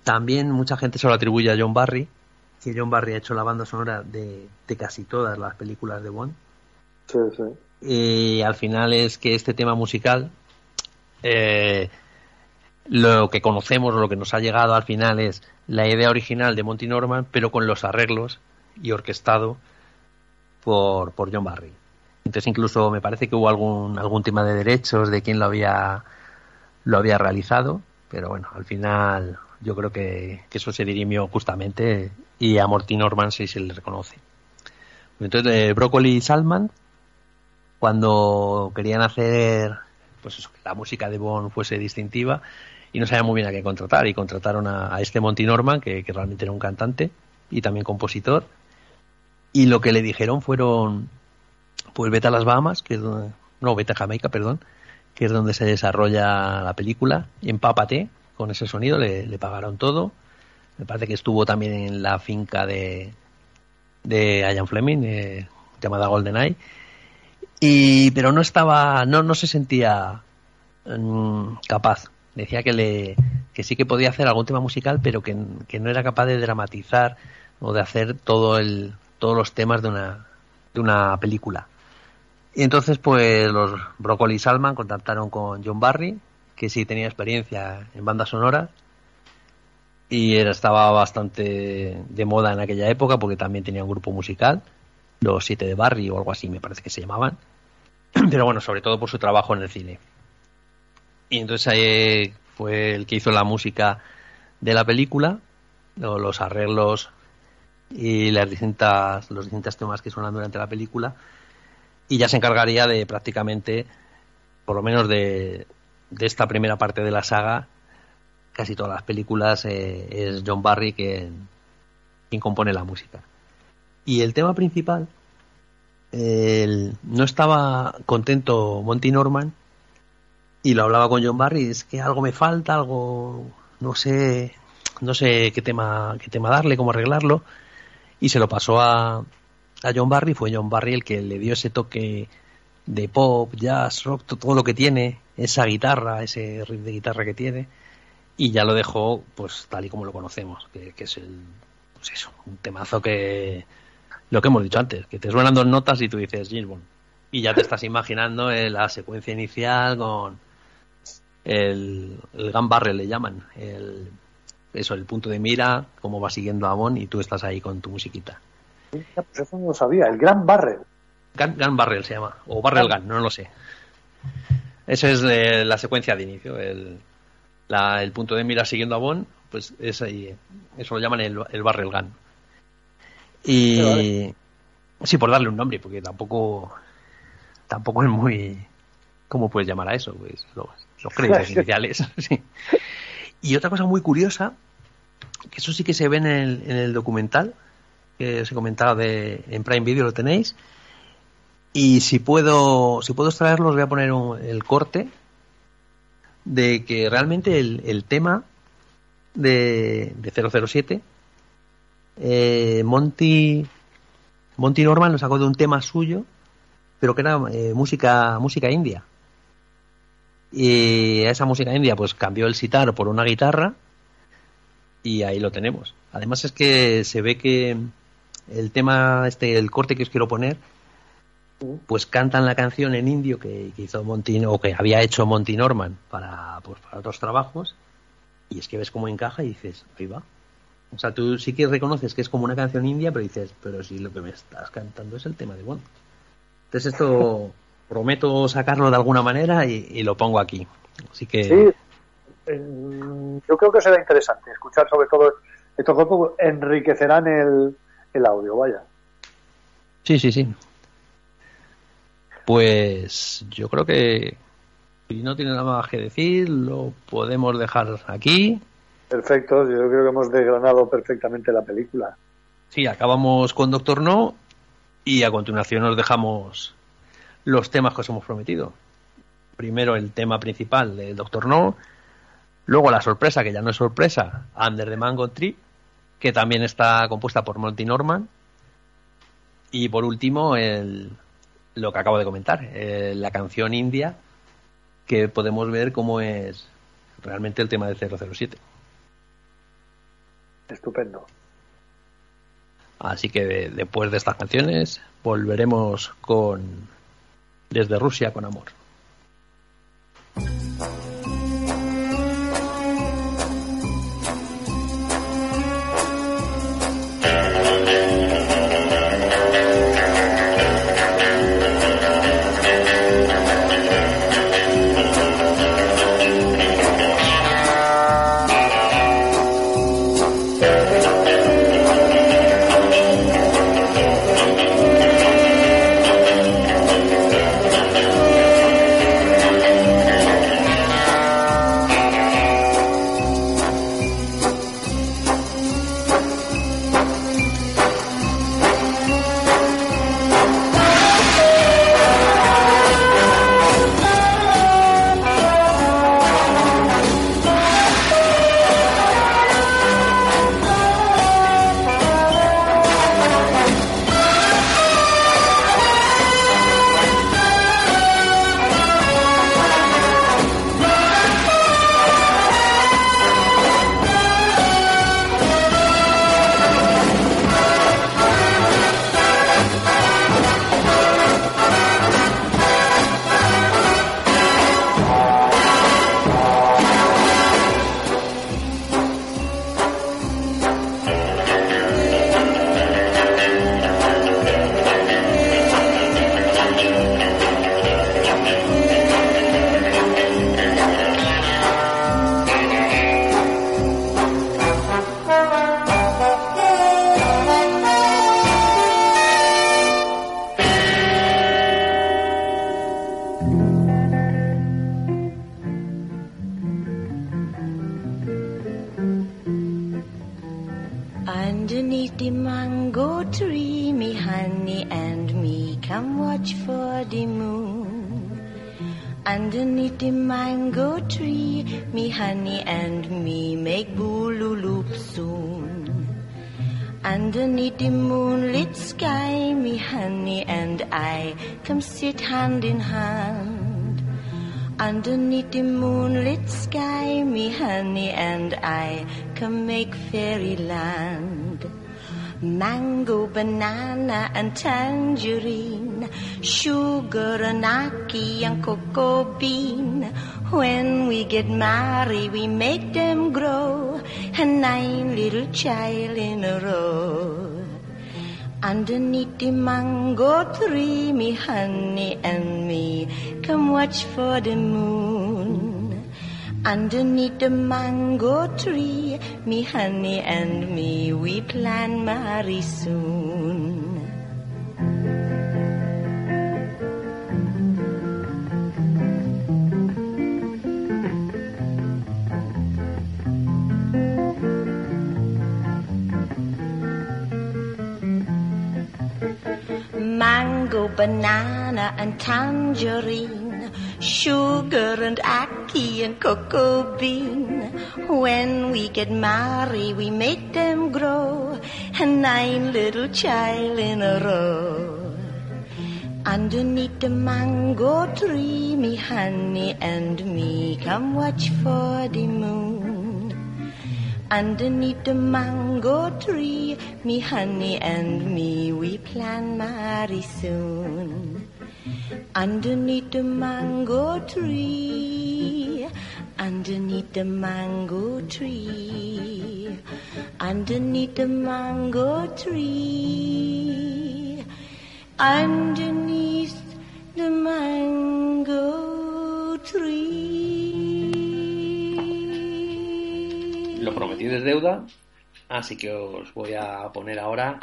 también mucha gente se lo atribuye a John Barry, que John Barry ha hecho la banda sonora de, de casi todas las películas de Bond. Sí, sí. Y al final es que este tema musical, eh, lo que conocemos, lo que nos ha llegado al final es la idea original de Monty Norman, pero con los arreglos y orquestado por, por John Barry. Entonces incluso me parece que hubo algún, algún tema de derechos de quién lo había, lo había realizado, pero bueno, al final yo creo que, eso se dirimió justamente y a Monty Norman sí se le reconoce. Entonces, eh, Broccoli y Salman, cuando querían hacer pues eso, que la música de Bond fuese distintiva y no sabían muy bien a qué contratar y contrataron a, este Monty Norman que realmente era un cantante y también compositor y lo que le dijeron fueron pues vete a las Bahamas que es donde, no vete a Jamaica perdón que es donde se desarrolla la película empápate con ese sonido le, pagaron todo. Me parece que estuvo también en la finca de de Ian Fleming eh, llamada GoldenEye. Y pero no estaba no no se sentía mm, capaz. Decía que le que sí que podía hacer algún tema musical pero que, que no era capaz de dramatizar o de hacer todo el todos los temas de una de una película. Y entonces pues los Broccoli Salman contactaron con John Barry que sí tenía experiencia en bandas sonoras y era, estaba bastante de moda en aquella época porque también tenía un grupo musical los siete de Barry o algo así me parece que se llamaban. Pero bueno sobre todo por su trabajo en el cine. Y entonces ahí fue el que hizo la música de la película los arreglos y las distintas los distintos temas que suenan durante la película y ya se encargaría de prácticamente por lo menos de, de esta primera parte de la saga casi todas las películas eh, es John Barry quien, quien compone la música. Y el tema principal el- no estaba contento Monty Norman y lo hablaba con John Barry es que algo me falta algo no sé no sé qué tema qué tema darle cómo arreglarlo y se lo pasó a, a John Barry. Fue John Barry el que le dio ese toque de pop jazz rock to- todo lo que tiene esa guitarra ese riff de guitarra que tiene y ya lo dejó pues tal y como lo conocemos que, que es el pues eso un temazo que lo que hemos dicho antes que te suenan dos notas y tú dices James y ya te estás imaginando eh, la secuencia inicial con el, el gun barrel le llaman el eso el punto de mira cómo va siguiendo a Bond y tú estás ahí con tu musiquita Pues eso no lo sabía. El Gran Barrel. gun, gun barrel se llama o barrel gun no lo sé esa es eh, la secuencia de inicio el, la- el punto de mira siguiendo a Bond pues es ahí eso lo llaman el, el barrel gun y Vale, sí por darle un nombre porque tampoco tampoco es muy cómo puedes llamar a eso pues los, los créditos iniciales sí. Y otra cosa muy curiosa que eso sí que se ve en el, en el documental que os he comentado de en Prime Video lo tenéis y si puedo si puedo extraerlo os voy a poner un- el corte de que realmente el, tema de, de 007 eh, Monty Monty Norman lo sacó de un tema suyo pero que era eh, música música india y a esa música india pues cambió el sitar por una guitarra y ahí lo tenemos. Además es que se ve que el tema este el corte que os quiero poner pues cantan la canción en indio que, que hizo Monty o que había hecho Monty Norman para pues, para otros trabajos y es que ves cómo encaja y dices ahí va o sea tú sí que reconoces que es como una canción india pero dices pero si lo que me estás cantando es el tema de Bond entonces esto prometo sacarlo de alguna manera y, y lo pongo aquí así que Sí, eh, yo creo que será interesante escuchar sobre todo estos grupos enriquecerán el, el audio, vaya. Sí, sí, sí. Pues yo creo que si no tiene nada más que decir, lo podemos dejar aquí. Perfecto, yo creo que hemos desgranado perfectamente la película. Sí, acabamos con Doctor No y a continuación nos dejamos los temas que os hemos prometido. Primero el tema principal de Doctor No, luego la sorpresa, que ya no es sorpresa, Under the Mango Tree, que también está compuesta por Monty Norman, Y por último, el, lo que acabo de comentar, eh, la canción india, que podemos ver cómo es realmente el tema de 007. Estupendo. Así que de- después de estas canciones volveremos con Desde Rusia con amor. We make them grow, and nine little child in a row. Underneath the mango tree, me honey and me come watch for the moon. Underneath the mango tree, me honey and me we plan marry soon. Mango, banana, and tangerine, sugar and ackee and cocoa bean. When we get married, we make them grow, and nine little child in a row. Underneath the mango tree, me honey and me come watch for the moon. Underneath the mango tree, me honey and me, we plan marry soon. Underneath the mango tree, underneath the mango tree, underneath the mango tree, underneath the mango tree. Lo prometido es deuda, así que os voy a poner ahora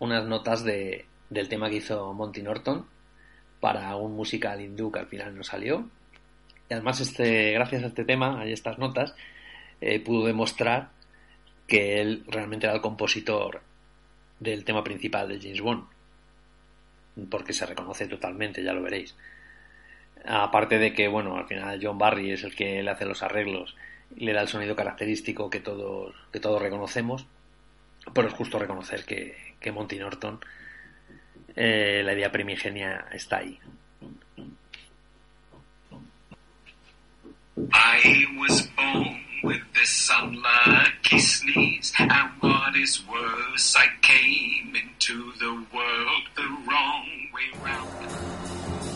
unas notas de, del tema que hizo Monty Norton para un musical hindú que al final no salió. Y además, este, gracias a este tema, a estas notas, eh, pudo demostrar que él realmente era el compositor del tema principal de James Bond. Porque se reconoce totalmente, ya lo veréis. Aparte de que, bueno, al final John Barry es el que le hace los arreglos le da el sonido característico que todos, que todos reconocemos, pero es justo reconocer que, que Monty Norton eh, la idea primigenia está ahí. And what is worse, I came into the world the wrong way round.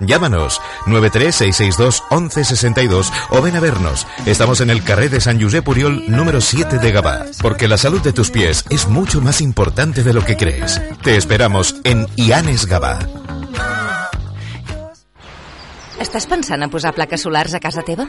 Llámanos 936621162 o ven a vernos. Estamos en el carré de San Josep Puriol número 7 de Gabá, porque la salud de tus pies es mucho más importante de lo que crees. Te esperamos en Ianes Gabá. Estàs pensant en posar plaques solars a casa teva?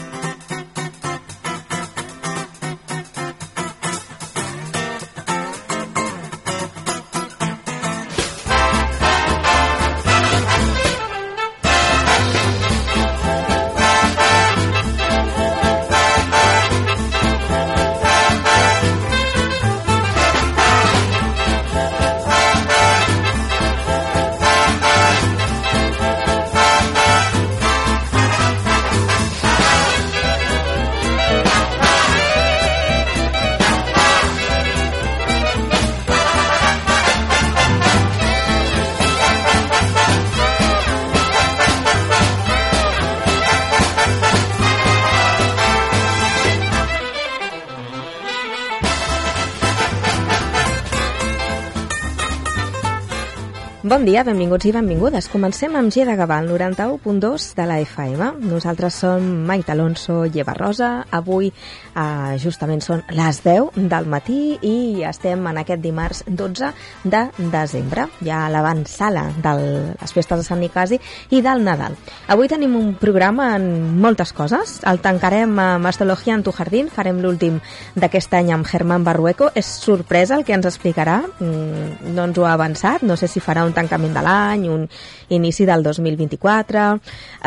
Bon dia, benvinguts i benvingudes. Comencem amb G de Gavà, el 91.2 de la FM. Nosaltres som Maite Alonso i Eva Rosa. Avui eh, justament són les 10 del matí i estem en aquest dimarts 12 de desembre, ja a l'avançala de les festes de Sant Nicasi i del Nadal. Avui tenim un programa en moltes coses. El tancarem amb Astrologia en tu jardín, farem l'últim d'aquest any amb Germán Barrueco. És sorpresa el que ens explicarà, mm, no ens ho ha avançat, no sé si farà un tancament de l'any, un inici del 2024.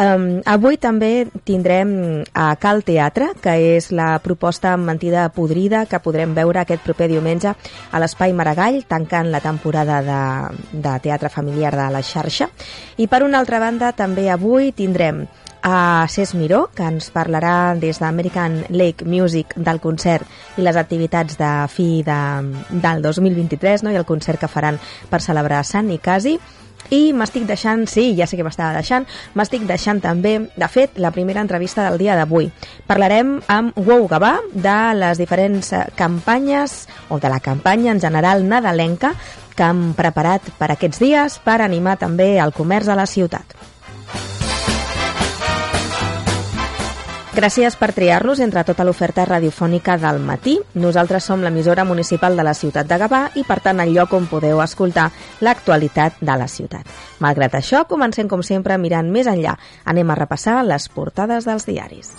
Um, avui també tindrem a Cal Teatre, que és la proposta mentida podrida que podrem veure aquest proper diumenge a l'Espai Maragall, tancant la temporada de, de teatre familiar de la xarxa. I per una altra banda, també avui tindrem a Cés Miró, que ens parlarà des d'American Lake Music del concert i les activitats de fi de, del 2023 no? i el concert que faran per celebrar Sant Nicasi. I m'estic deixant, sí, ja sé que m'estava deixant, m'estic deixant també, de fet, la primera entrevista del dia d'avui. Parlarem amb Wow Gavà de les diferents eh, campanyes, o de la campanya en general nadalenca, que han preparat per aquests dies per animar també el comerç a la ciutat. Gràcies per triar-nos entre tota l'oferta radiofònica del matí. Nosaltres som l'emissora municipal de la ciutat de Gavà i, per tant, el lloc on podeu escoltar l'actualitat de la ciutat. Malgrat això, comencem, com sempre, mirant més enllà. Anem a repassar les portades dels diaris.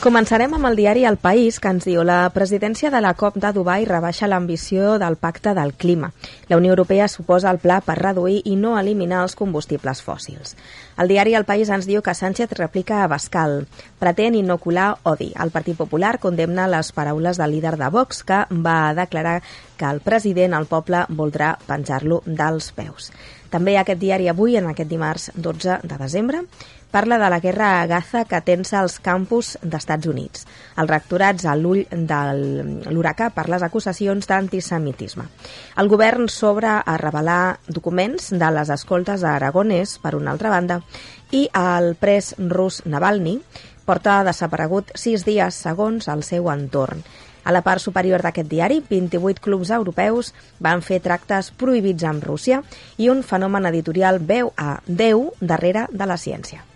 Començarem amb el diari El País, que ens diu la presidència de la COP de Dubai rebaixa l'ambició del pacte del clima. La Unió Europea suposa el pla per reduir i no eliminar els combustibles fòssils. El diari El País ens diu que Sánchez replica a Bascal. Pretén inocular odi. El Partit Popular condemna les paraules del líder de Vox, que va declarar que el president, el poble, voldrà penjar-lo dels peus. També aquest diari avui, en aquest dimarts 12 de desembre, parla de la guerra a Gaza que tensa els campus d'Estats Units. Els rectorats a l'ull de l'huracà per les acusacions d'antisemitisme. El govern s'obre a revelar documents de les escoltes a Aragonès, per una altra banda, i el pres rus Navalny porta desaparegut sis dies segons el seu entorn. A la part superior d'aquest diari, 28 clubs europeus van fer tractes prohibits amb Rússia i un fenomen editorial veu a Déu darrere de la ciència.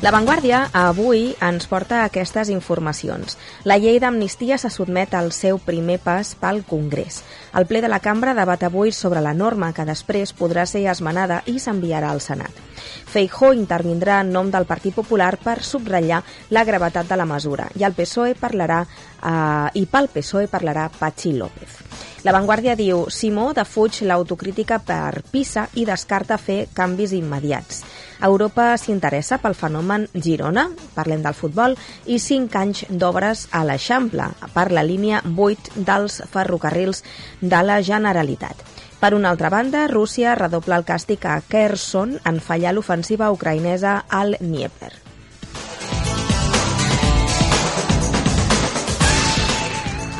La Vanguardia avui ens porta aquestes informacions. La llei d'amnistia se sotmet al seu primer pas pel Congrés. El ple de la cambra debat avui sobre la norma que després podrà ser esmenada i s'enviarà al Senat. Feijó intervindrà en nom del Partit Popular per subratllar la gravetat de la mesura i el PSOE parlarà eh, i pel PSOE parlarà Pachi López. La Vanguardia diu Simó defuig l'autocrítica per PISA i descarta fer canvis immediats. Europa s'interessa pel fenomen Girona, parlem del futbol, i 5 anys d'obres a l'Eixample per la línia 8 dels ferrocarrils de la Generalitat. Per una altra banda, Rússia redobla el càstig a Kherson en fallar l'ofensiva ucraïnesa al Dnieper.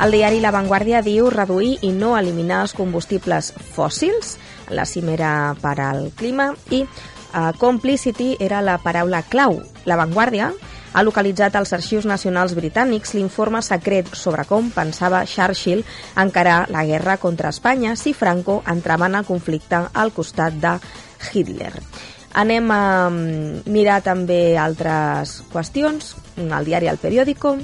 El diari La Vanguardia diu reduir i no eliminar els combustibles fòssils, la cimera per al clima, i uh, complicity era la paraula clau. La Vanguardia ha localitzat als arxius nacionals britànics l'informe secret sobre com pensava Churchill encarar la guerra contra Espanya si Franco entrava en el conflicte al costat de Hitler. Anem a mm, mirar també altres qüestions. El diari El Periódico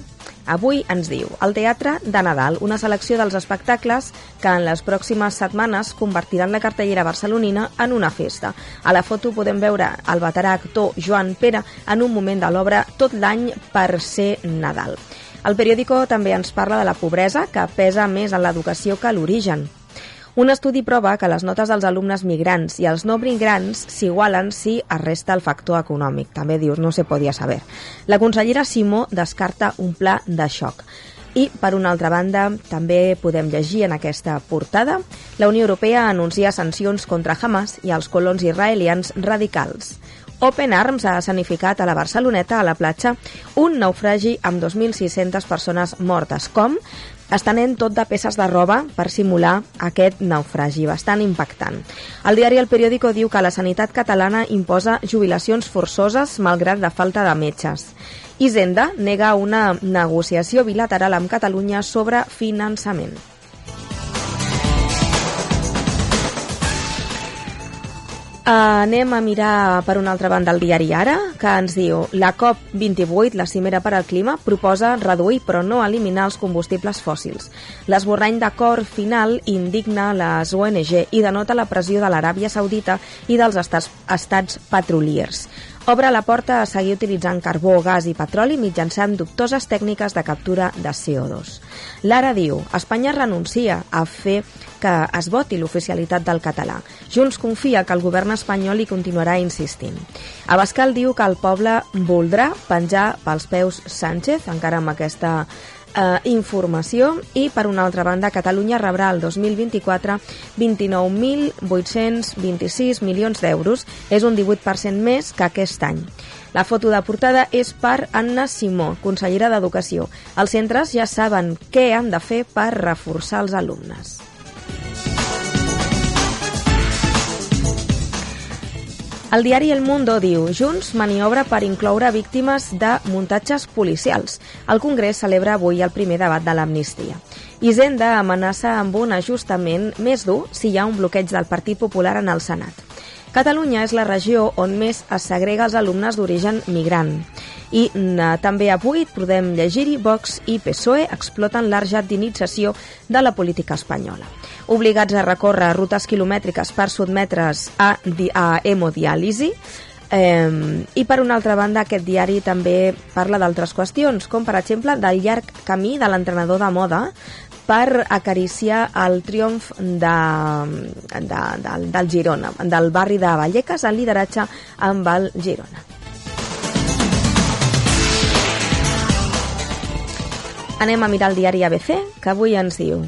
avui ens diu El Teatre de Nadal, una selecció dels espectacles que en les pròximes setmanes convertiran la cartellera barcelonina en una festa. A la foto podem veure el veterà actor Joan Pere en un moment de l'obra Tot l'any per ser Nadal. El periòdico també ens parla de la pobresa, que pesa més en l'educació que l'origen. Un estudi prova que les notes dels alumnes migrants i els no migrants s'igualen si es resta el factor econòmic. També dius, no se podia saber. La consellera Simó descarta un pla de xoc. I, per una altra banda, també podem llegir en aquesta portada la Unió Europea anuncia sancions contra Hamas i els colons israelians radicals. Open Arms ha escenificat a la Barceloneta, a la platja, un naufragi amb 2.600 persones mortes. Com? Estenent tot de peces de roba per simular aquest naufragi, bastant impactant. El diari El Periódico diu que la sanitat catalana imposa jubilacions forçoses malgrat la falta de metges. Hisenda nega una negociació bilateral amb Catalunya sobre finançament. Anem a mirar per una altra banda el diari Ara, que ens diu la COP28, la cimera per al clima, proposa reduir però no eliminar els combustibles fòssils. L'esborrany d'acord final indigna les ONG i denota la pressió de l'Aràbia Saudita i dels estats, estats petroliers. Obre la porta a seguir utilitzant carbó, gas i petroli mitjançant dubtoses tècniques de captura de CO2. Lara diu, Espanya renuncia a fer que es voti l'oficialitat del català. Junts confia que el govern espanyol hi continuarà insistint. Abascal diu que el poble voldrà penjar pels peus Sánchez, encara amb aquesta eh, informació i per una altra banda Catalunya rebrà el 2024 29.826 milions d'euros és un 18% més que aquest any la foto de portada és per Anna Simó, consellera d'Educació. Els centres ja saben què han de fer per reforçar els alumnes. El diari El Mundo diu Junts maniobra per incloure víctimes de muntatges policials. El Congrés celebra avui el primer debat de l'amnistia. Hisenda amenaça amb un ajustament més dur si hi ha un bloqueig del Partit Popular en el Senat. Catalunya és la regió on més es segrega els alumnes d'origen migrant. I eh, també avui podem llegir-hi Vox i PSOE exploten l'argentinització de la política espanyola. Obligats a recórrer rutes quilomètriques per sotmetre's a, a hemodiàlisi, I per una altra banda, aquest diari també parla d'altres qüestions, com per exemple del llarg camí de l'entrenador de moda per acariciar el triomf de, de, del, del Girona, del barri de Vallecas, el lideratge amb el Girona. Anem a mirar el diari ABC, que avui ens diu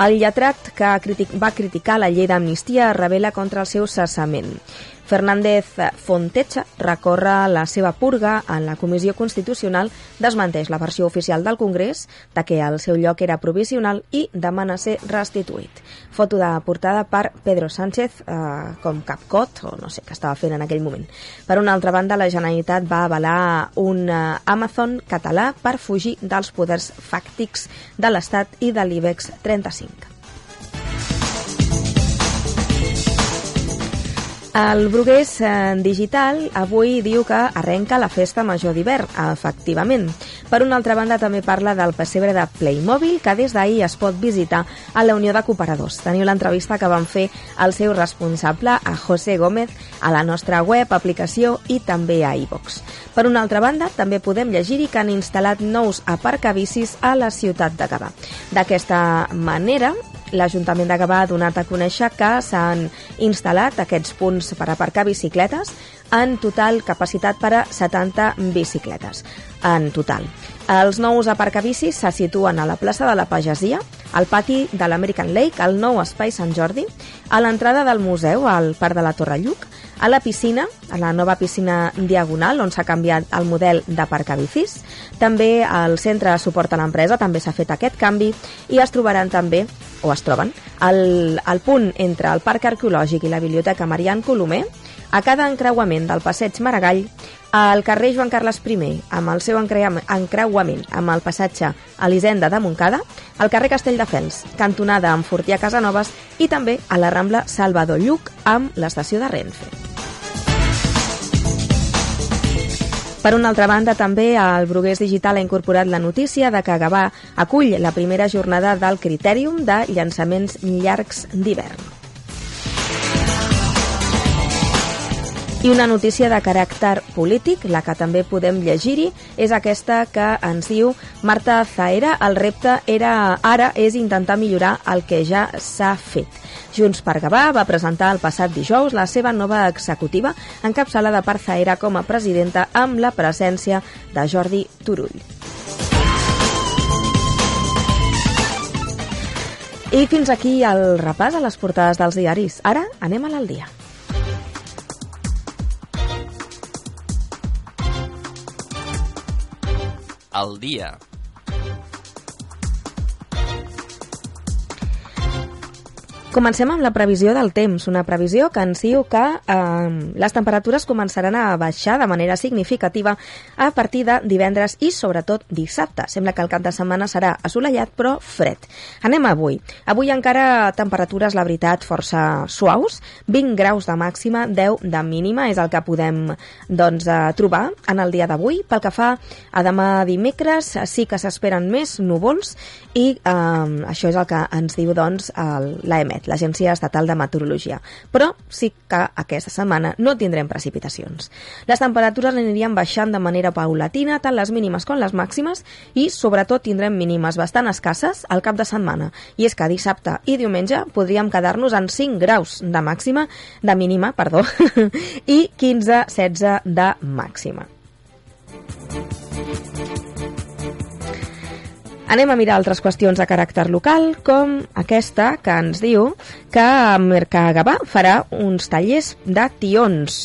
El lletrat que critic va criticar la llei d'amnistia revela contra el seu cessament. Fernández Fontecha recorre la seva purga en la Comissió Constitucional, desmenteix la versió oficial del Congrés de que el seu lloc era provisional i demana ser restituït. Foto de portada per Pedro Sánchez eh, com capcot, o no sé què estava fent en aquell moment. Per una altra banda, la Generalitat va avalar un eh, Amazon català per fugir dels poders fàctics de l'Estat i de l'IBEX 35. El Brugués eh, Digital avui diu que arrenca la festa major d'hivern, efectivament. Per una altra banda, també parla del pessebre de Playmobil, que des d'ahir es pot visitar a la Unió de Cooperadors. Teniu l'entrevista que van fer el seu responsable, a José Gómez, a la nostra web, aplicació i també a iVox. Per una altra banda, també podem llegir-hi que han instal·lat nous aparcabicis a la ciutat de Gavà. D'aquesta manera, l'Ajuntament de Gavà ha donat a conèixer que s'han instal·lat aquests punts per aparcar bicicletes en total capacitat per a 70 bicicletes en total. Els nous aparcabicis se situen a la plaça de la Pagesia, al pati de l'American Lake, al nou espai Sant Jordi, a l'entrada del museu, al Parc de la Torre Lluc, a la piscina, a la nova piscina diagonal, on s'ha canviat el model d'aparcabicis. També al centre de suport a l'empresa també s'ha fet aquest canvi i es trobaran també, o es troben, al, al punt entre el Parc Arqueològic i la Biblioteca Marian Colomer, a cada encreuament del passeig Maragall, al carrer Joan Carles I, amb el seu encreuam- encreuament amb el passatge Elisenda de Montcada, al carrer Castelldefels, cantonada amb Fortià Casanovas i també a la Rambla Salvador Lluc amb l'estació de Renfe. Per una altra banda, també el Brugués Digital ha incorporat la notícia de que Gavà acull la primera jornada del Critèrium de llançaments llargs d'hivern. I una notícia de caràcter polític, la que també podem llegir-hi, és aquesta que ens diu Marta Zaera, el repte era ara és intentar millorar el que ja s'ha fet. Junts per Gavà va presentar el passat dijous la seva nova executiva, encapçalada per Zaera com a presidenta amb la presència de Jordi Turull. I fins aquí el repàs a les portades dels diaris. Ara anem a l'Aldia. Al dia. Comencem amb la previsió del temps, una previsió que ens diu que eh, les temperatures començaran a baixar de manera significativa a partir de divendres i sobretot dissabte. Sembla que el cap de setmana serà assolellat però fred. Anem avui. Avui encara temperatures, la veritat, força suaus, 20 graus de màxima, 10 de mínima, és el que podem doncs, eh, trobar en el dia d'avui. Pel que fa a demà dimecres, sí que s'esperen més núvols i eh, això és el que ens diu doncs, l'AEMET, l'Agència Estatal de Meteorologia. Però sí que aquesta setmana no tindrem precipitacions. Les temperatures anirien baixant de manera paulatina, tant les mínimes com les màximes, i sobretot tindrem mínimes bastant escasses al cap de setmana. I és que dissabte i diumenge podríem quedar-nos en 5 graus de màxima, de mínima, perdó, i 15-16 de màxima. Anem a mirar altres qüestions de caràcter local, com aquesta que ens diu que Mercagavà farà uns tallers de tions.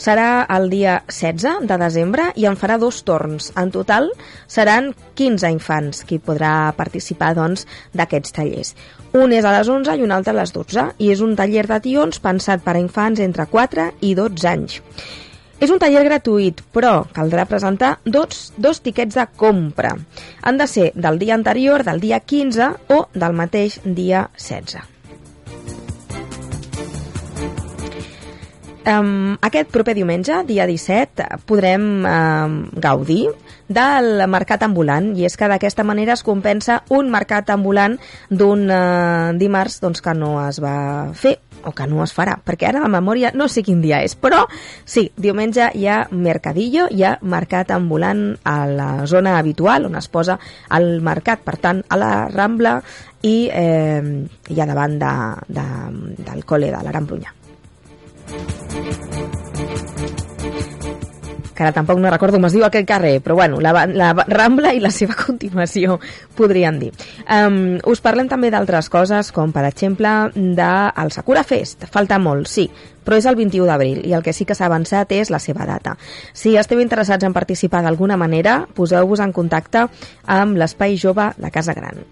Serà el dia 16 de desembre i en farà dos torns. En total seran 15 infants qui podrà participar doncs, d'aquests tallers. Un és a les 11 i un altre a les 12 i és un taller de tions pensat per a infants entre 4 i 12 anys. És un taller gratuït, però caldrà presentar dos, dos tiquets de compra. Han de ser del dia anterior, del dia 15 o del mateix dia 16. Um, aquest proper diumenge, dia 17, podrem um, gaudir del mercat ambulant i és que d'aquesta manera es compensa un mercat ambulant d'un uh, dimarts doncs, que no es va fer o que no es farà, perquè ara la memòria no sé quin dia és, però sí, diumenge hi ha mercadillo, hi ha mercat ambulant a la zona habitual on es posa el mercat, per tant, a la Rambla i eh, ha davant de, de, del col·le de l'Aran Brunyà. Que ara tampoc no recordo com es diu aquell carrer, però bueno, la, la Rambla i la seva continuació, podríem dir. Um, us parlem també d'altres coses, com per exemple del Sakura Fest. Falta molt, sí, però és el 21 d'abril i el que sí que s'ha avançat és la seva data. Si esteu interessats en participar d'alguna manera, poseu-vos en contacte amb l'Espai Jove La Casa Gran.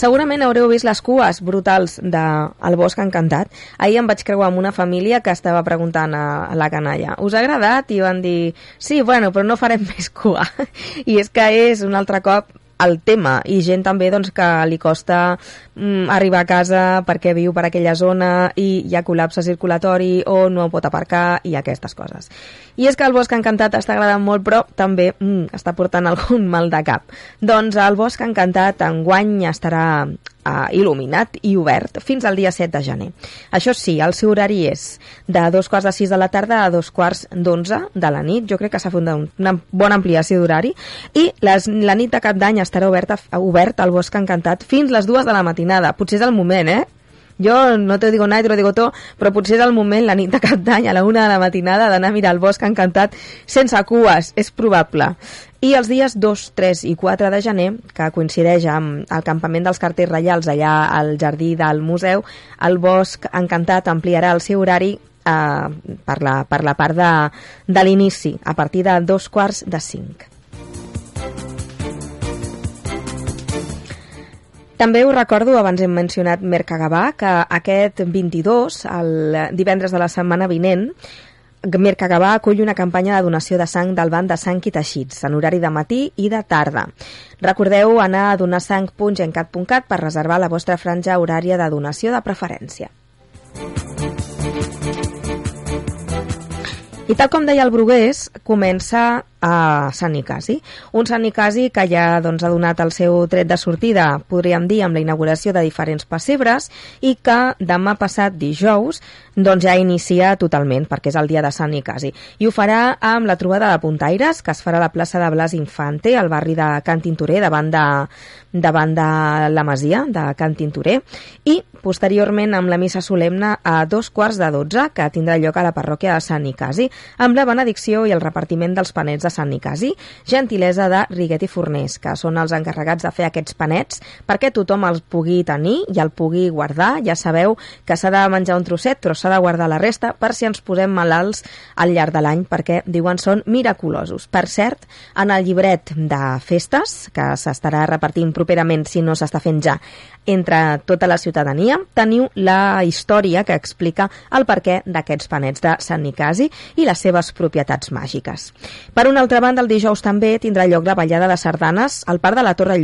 Segurament haureu vist les cues brutals de El Bosc Encantat. Ahir em vaig creuar amb una família que estava preguntant a la canalla us ha agradat? I van dir sí, bueno, però no farem més cua. I és que és un altre cop el tema i gent també doncs, que li costa mm, arribar a casa perquè viu per aquella zona i hi ha col·lapse circulatori o no pot aparcar i aquestes coses. I és que el Bosc Encantat està agradant molt però també mm, està portant algun mal de cap. Doncs el Bosc Encantat enguany estarà eh, il·luminat i obert fins al dia 7 de gener. Això sí, el seu horari és de dos quarts de sis de la tarda a dos quarts d'onze de la nit. Jo crec que s'ha fet una, bona ampliació d'horari. I les, la nit de cap d'any estarà oberta, obert al Bosc Encantat fins les dues de la matinada. Potser és el moment, eh? Jo no te digo nada, te lo digo todo, però potser és el moment, la nit de cap d'any, a la una de la matinada, d'anar a mirar el bosc encantat sense cues, és probable. I els dies 2, 3 i 4 de gener, que coincideix amb el campament dels cartells reials allà al jardí del museu, el bosc encantat ampliarà el seu horari eh, per, la, per la part de, de l'inici, a partir de dos quarts de cinc. També us recordo, abans hem mencionat Mercagavà, que aquest 22, el divendres de la setmana vinent, Mercagavà acull una campanya de donació de sang del banc de sang i teixits, en horari de matí i de tarda. Recordeu anar a donarsang.gencat.cat per reservar la vostra franja horària de donació de preferència. I tal com deia el Brugués, comença a Sant Nicasi. Un Sant Nicasi que ja doncs, ha donat el seu tret de sortida, podríem dir, amb la inauguració de diferents pessebres i que demà passat dijous doncs, ja inicia totalment, perquè és el dia de Sant Nicasi. I ho farà amb la trobada de puntaires, que es farà a la plaça de Blas Infante, al barri de Can Tintorer, davant de, davant de la Masia, de Can Tintorer, i posteriorment amb la missa solemne a dos quarts de dotze, que tindrà lloc a la parròquia de Sant Nicasi, amb la benedicció i el repartiment dels panets de Sant Nicasi, gentilesa de Riguet i Forners, que són els encarregats de fer aquests panets perquè tothom els pugui tenir i el pugui guardar. Ja sabeu que s'ha de menjar un trosset, però s'ha de guardar la resta per si ens posem malalts al llarg de l'any, perquè diuen són miraculosos. Per cert, en el llibret de festes, que s'estarà repartint properament si no s'està fent ja entre tota la ciutadania, teniu la història que explica el perquè d'aquests panets de Sant Nicasi i les seves propietats màgiques. Per una altra banda, el dijous també tindrà lloc la ballada de sardanes al Parc de la Torre